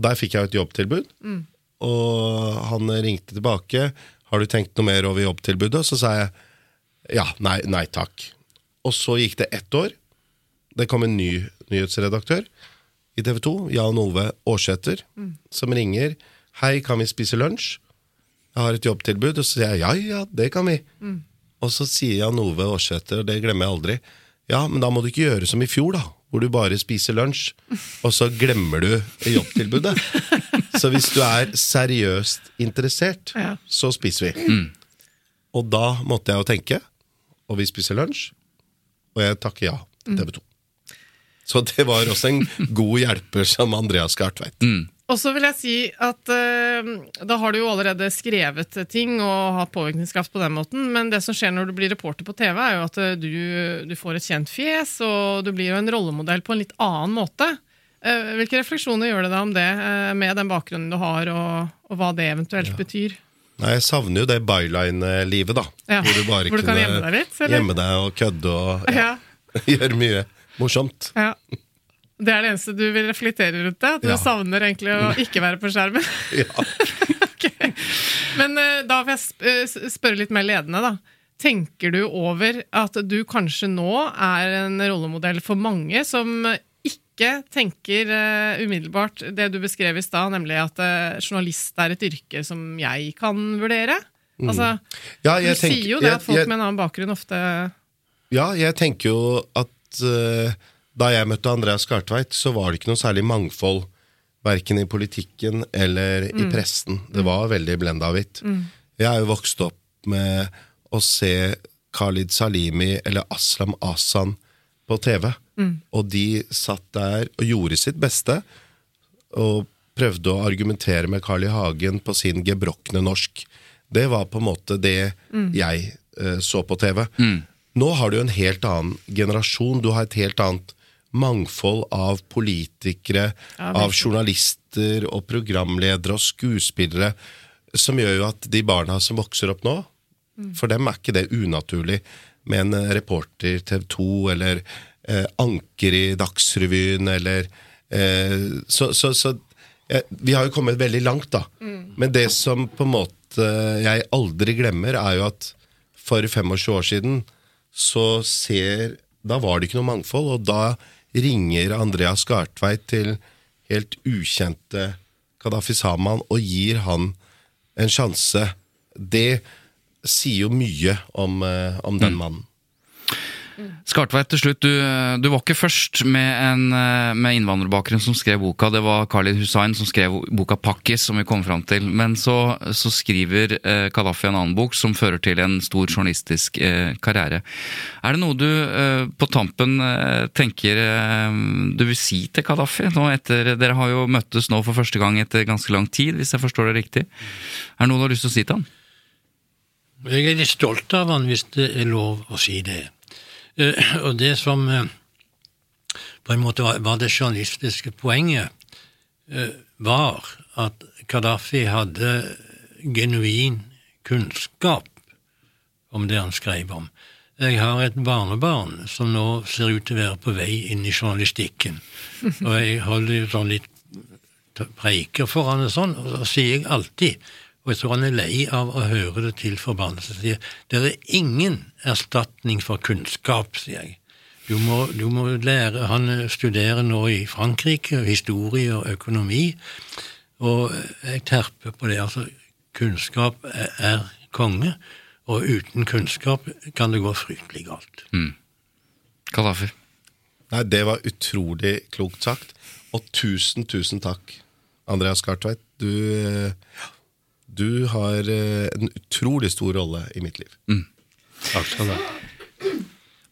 Der fikk jeg et jobbtilbud, og han ringte tilbake. Har du tenkt noe mer over jobbtilbudet? Så sa jeg ja, nei, nei takk. Og så gikk det ett år. Det kom en ny nyhetsredaktør i TV 2, Jan Ove Aarsæter, som ringer. 'Hei, kan vi spise lunsj?' Jeg har et jobbtilbud. Og så sier jeg ja, ja, det kan vi. Og så sier Jan Ove Aarsæter, og det glemmer jeg aldri, ja, men da må du ikke gjøre som i fjor, da. Hvor du bare spiser lunsj, og så glemmer du jobbtilbudet. så hvis du er seriøst interessert, Ja. så spiser vi. Og da måtte jeg jo tenke, og vi spiser lunsj, og jeg takker ja, til TV 2. Så det var også en god hjelper som Andreas Gartveit. Og så vil jeg si at øh, da har du jo allerede skrevet ting og hatt påvirkningskraft på den måten, men det som skjer når du blir reporter på TV, er jo at øh, du, du får et kjent fjes, og du blir jo en rollemodell på en litt annen måte. Eh, Hvilke refleksjoner gjør det deg om det, eh, med den bakgrunnen du har, og, og hva det eventuelt betyr? Nei, Jeg savner jo det byline-livet, da. Ja. Hvor du bare Hvor du kan gjemme deg litt, eller? gjemme deg og kødde og ja, Ja. *laughs* gjøre mye morsomt. ja. Det er det eneste du vil reflektere rundt det? At du Ja. savner egentlig å ikke være på skjermen? *laughs* Ja. *laughs* Ok. Men eh, da får jeg eh, spørre litt mer ledende, da. Tenker du over at du kanskje nå er en rollemodell for mange som ikke tenker eh, umiddelbart det du beskrev i stad, nemlig at journalist er et yrke som jeg kan vurdere? Altså, Ja, du tenker- sier jo det jeg- at folk jeg- med en annen bakgrunn ofte Ja, jeg tenker jo at eh, da jeg møtte Andreas Skartveit, så var det ikke noe særlig mangfold. Verken i politikken eller i pressen. Det var veldig blenda hvitt. Jeg er jo vokst opp med å se Khalid Salimi eller Aslam Asan på TV. Og de satt der og gjorde sitt beste. Og prøvde å argumentere med Carl I. Hagen på sin gebrokne norsk. Det var på en måte det jeg eh, så på TV. Nå har du en helt annen generasjon. Du har et helt annet mangfold av politikere, av journalister og programledere og skuespillere, som gjør jo at de barna som vokser opp nå, for dem er ikke det unaturlig med en eh, reporter TV 2 eller eh, anker i Dagsrevyen eller eh, Så, så, så eh, vi har jo kommet veldig langt, da. Men det som på en måte jeg aldri glemmer, er jo at for 25 år siden så ser Da var det ikke noe mangfold, og da ringer Andreas Skartveit til helt ukjente Kadafi Saman og gir han en sjanse. Det sier jo mye om, eh, om den mannen. Skartveit, til slutt. Du, du var ikke først med en eh, med innvandrerbakgrunn som skrev boka. Det var Khalid Hussain som skrev boka 'Pakkis', som vi kom fram til. Men så, så skriver eh, Kadafi en annen bok som fører til en stor journalistisk eh, karriere. Er det noe du eh, på tampen eh, tenker eh, du vil si til Kadafi? Dere har jo møttes nå for første gang etter ganske lang tid, hvis jeg forstår det riktig. Er det noe du har lyst til å si til han? Jeg er litt stolt av han, hvis det er lov å si det. Eh, og det som eh, på en måte var, det journalistiske poenget, eh, var at Gaddafi hadde genuin kunnskap om det han skrev om. Jeg har et barnebarn som nå ser ut til å være på vei inn i journalistikken. Og jeg holder jo sånn litt preiker for han og sånn, og så sier jeg alltid, og jeg tror han er lei av å høre det til forbannelse, sier det er ingen erstatning for kunnskap, sier jeg. Du må, du må lære Han studerer nå i Frankrike, historie og økonomi, og jeg terper på det. Altså, kunnskap er, er konge, og uten kunnskap kan det gå fryktelig galt. Kadafi. Nei, det var utrolig klokt sagt. Og tusen, tusen takk, Andreas Kartveit. Du, eh, du har eh, en utrolig stor rolle i mitt liv. Takk skal du ha.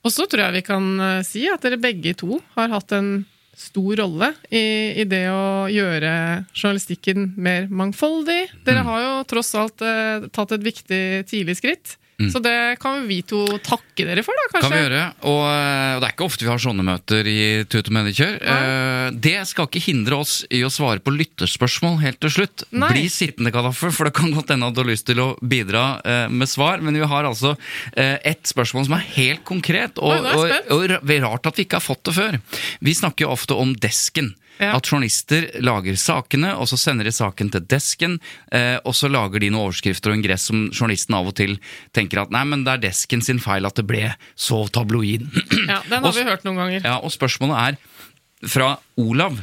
Og så tror jeg vi kan eh, si at dere begge to har hatt en stor rolle i, i det å gjøre journalistikken mer mangfoldig. Dere har jo tross alt eh, tatt et viktig tidlig skritt. Så det kan vi to takke dere for, da, kanskje? Kan vi gjøre. Og, eh, og det er ikke ofte vi har sånne møter i Tut og Mediekjør. Uh, Det skal ikke hindre oss i å svare på lytterspørsmål helt til slutt. Nei. Bli sittende, kadaffer, for det kan godt hende at du har lyst til å bidra uh, med svar. Men vi har altså uh, et spørsmål som er helt konkret, og, Nei, er og, og rart at vi ikke har fått det før. Vi snakker jo ofte om desken. Ja. At journalister lager sakene, og så sender de saken til desken, eh, og så lager de noen overskrifter og ingress som journalisten av og til tenker at nei, men det er desken sin feil at det ble så tabloid. Ja, Den har Og- vi hørt noen ganger. Ja, og spørsmålet er fra Olav.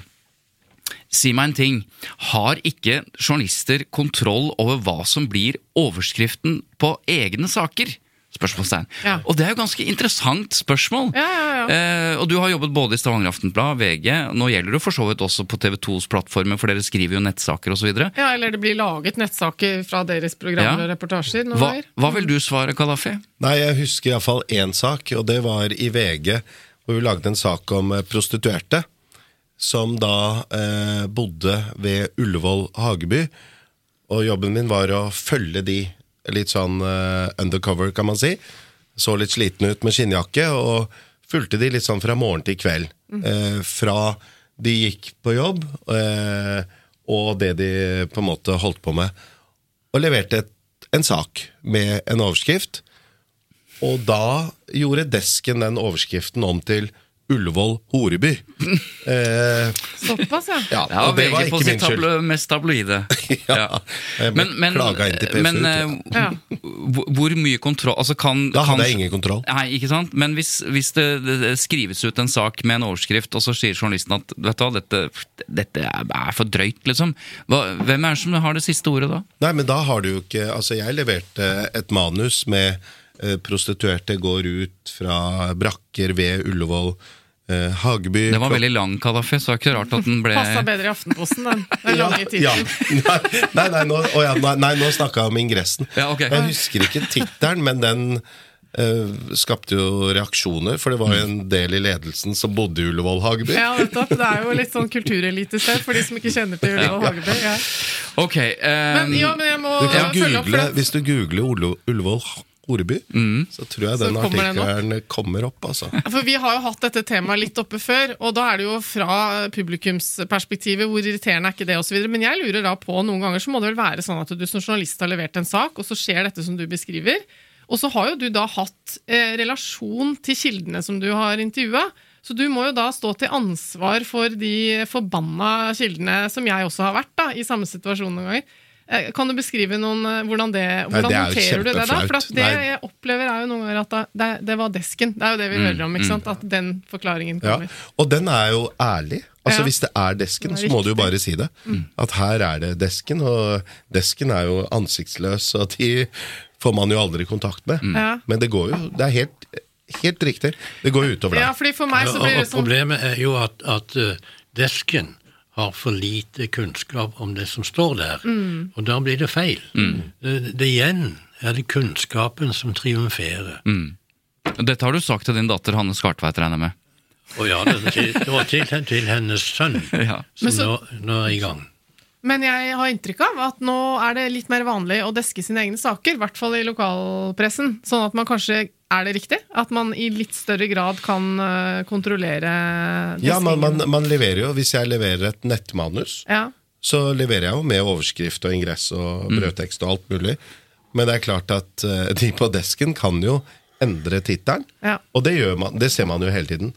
Si meg en ting. Har ikke journalister kontroll over hva som blir overskriften på egne saker? Spørsmålstegn. Ja. Og det er jo ganske interessant spørsmål. Ja, ja, ja. Eh, og du har jobbet både i Stavanger Aftenblad, VG, nå gjelder det for så vidt også på TV 2s plattformer, for dere skriver jo nettsaker osv. Ja, Eller det blir laget nettsaker fra deres programmer Ja. og reportasjer. Hva, hva vil du svare, Kadafi? Nei, jeg husker iallfall én sak, og det var i VG, hvor vi lagde en sak om eh, prostituerte. Som da eh, bodde ved Ullevål Hageby. Og jobben min var å følge de litt sånn uh, undercover, kan man si. Så litt sliten ut med skinnjakke, og fulgte de litt sånn fra morgen til kveld. Eh, fra de gikk på jobb, uh, og det de på en måte holdt på med. Og leverte et, en sak med en overskrift. Og da gjorde desken den overskriften om til Ullevål Horeby. *laughs* Eh, Såpass, ja. ja, Ja, og det var ikke min skyld. tablo mest tabloide. *laughs* Ja, ja. Men, men tror eh. Ja. hvor- mye kontroll altså kan, Da hadde kan, jeg ingen kontroll. Nei, ikke sant? Men hvis, hvis det, det, skrives ut en sak med en overskrift, og så sier journalisten at vet du hva, dette, dette er for drøyt, liksom. Hva, hvem er det som har det siste ordet da? Nei, men da har du jo ikke Altså, jeg leverte et manus med prostituerte går ut fra brakker ved Ullevål, eh, Hageby Det var veldig lang, Kadafi, så det er ikke rart at den ble Passa bedre i Aftenposten, den. Den ja, *laughs* ja. Nei, nei, nå, oh ja, nei, nei, nå snakka jeg om ingressen. Ja, okay. Jeg husker ikke tittelen, men den eh, skapte jo reaksjoner, for det var jo en del i ledelsen som bodde i Ullevål Hageby. Ja, nettopp. Det er jo litt sånn kulturelitested for de som ikke kjenner til Ullevål Hageby. Ja. Ok. um, Men, ja, men jeg må Du kan følge opp. For det, hvis du googler Ulle- Ullevål mm. så tror jeg Så den kommer artikkelen kommer opp. Altså. for vi har jo hatt dette temaet litt oppe før, og da er det jo fra publikumsperspektivet hvor irriterende er ikke det, osv. Men jeg lurer da på, noen ganger så må det vel være sånn at du som journalist har levert en sak, og så skjer dette som du beskriver. Og så har jo du da hatt eh, relasjon til kildene som du har intervjua. Så du må jo da stå til ansvar for de forbanna kildene som jeg også har vært da, i samme situasjon noen ganger. Eh, Kan du beskrive noen, eh, hvordan det Hvordan det er håndterer du det da? For at det Nei. jeg opplever er jo noen ganger at da, det, det var desken. Det er jo det vi hører om, ikke sant? At den forklaringen kommer. Ja. Og den er jo ærlig. Altså Ja. Hvis det er desken, Det er så må du jo bare si det. At her er det desken, og desken er jo ansiktsløs, og de får man jo aldri kontakt med. Ja. Men det går jo Det er helt, helt riktig. Det går jo utover Ja, fordi for meg så blir det sånn Og problemet er jo at, at eh, desken har for lite kunnskap om det som står der, Mm. og da blir det feil. Det, det igjen er det kunnskapen som triumferer. Dette har du sagt til din datter Hanne Skartveit, regner jeg med. Å ja, det, til, det var til, til hennes sønn, *laughs* Ja. som så- nå, nå er i gang. Men jeg har inntrykk av at nå er det litt mer vanlig å deske sine egne saker, i hvert fall i lokalpressen. Sånn at man kanskje Er det riktig? At man i litt større grad kan kontrollere kontrollere Ja, man, man, man leverer jo Hvis jeg leverer et nettmanus, Ja. så leverer jeg jo med overskrift og ingress og brødtekst og alt mulig. Men det er klart at eh, de på desken kan jo endre tittelen. Ja. Og det, gjør man, det ser man jo hele tiden.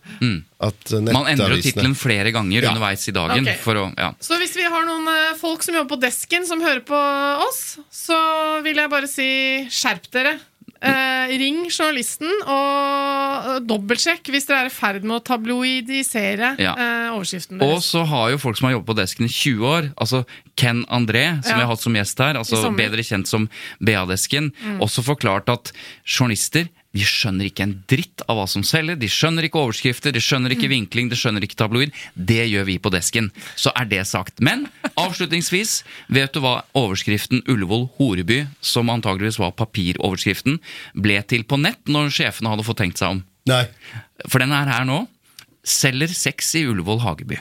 At eh, Man endrer jo tittelen flere ganger Ja. underveis i dagen. Okay. For å, ja. Så hvis vi har noen eh, folk som jobber på desken, som hører på oss, så vil jeg bare si skjerp dere. Eh, ring journalisten og dobbeltsjekk hvis dere er i ferd med å tabloidisere Ja. eh, overskriften Og så har jo folk som har jobbet på desken i 20 år, altså Ken André, som Ja. jeg har hatt som gjest her, altså bedre kjent som BA-desken, også forklart at journalister de skjønner ikke en dritt av hva som selger. De skjønner ikke overskrifter, de skjønner ikke vinkling, de skjønner ikke tabloid. Det gjør vi på desken. Så er det sagt. Men avslutningsvis, vet du hva overskriften Ullevål Horeby, som antageligvis var papiroverskriften, ble til på nett når sjefene hadde fått tenkt seg om? Nei. For den er her nå. Selger sex i Ullevål Hageby.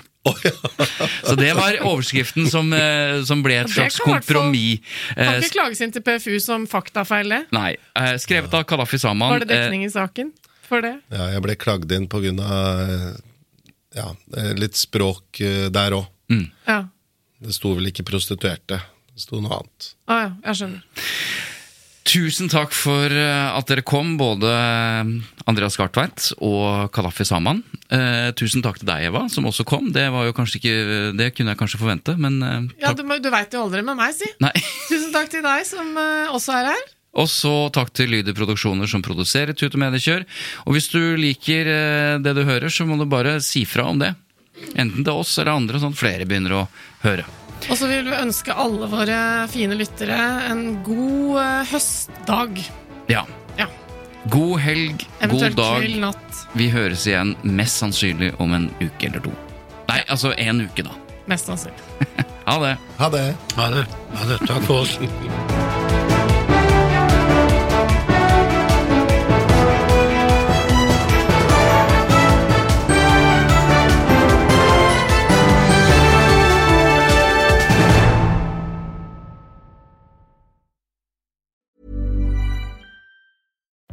Så det var overskriften som, eh, som ble et slags kompromiss. Kan Eh, ikke klages inn til PFU som faktafeil, det. Nei. eh, Skrevet av Kadafi Saman. Var det dekning i saken for det? ja, jeg ble klagd inn på grunn av ja, litt språk der òg. Ja. Det sto vel ikke prostituerte. Det sto noe annet. Ah, ja, jeg skjønner. Tusen takk for eh, at dere kom, både Andreas Gartveit og Kadafi Saman. Eh, tusen takk til deg, Eva, som også kom. Det var jo ikke Det kunne jeg kanskje forvente, men eh, Ja. Du, du veit jo aldri med meg, si. Nei. *laughs* Tusen takk til deg som eh, også er her. Og så takk til Lyder Produksjoner som produserer Tut og Mediekjør. Og hvis du liker eh, det du hører, så må du bare si fra om det. Enten til oss eller andre, sånn at flere begynner å høre. Og så vil vi ønske alle våre fine lyttere en god eh, høstdag. Ja. Ja. God helg, god Eventuelt dag. kveld, natt. Vi høres igjen mest sannsynlig om en uke eller to. Nei, altså en uke, da. Mest sannsynlig. *laughs* Ha det. Ha det! Ha det. Ha det. Takk for oss.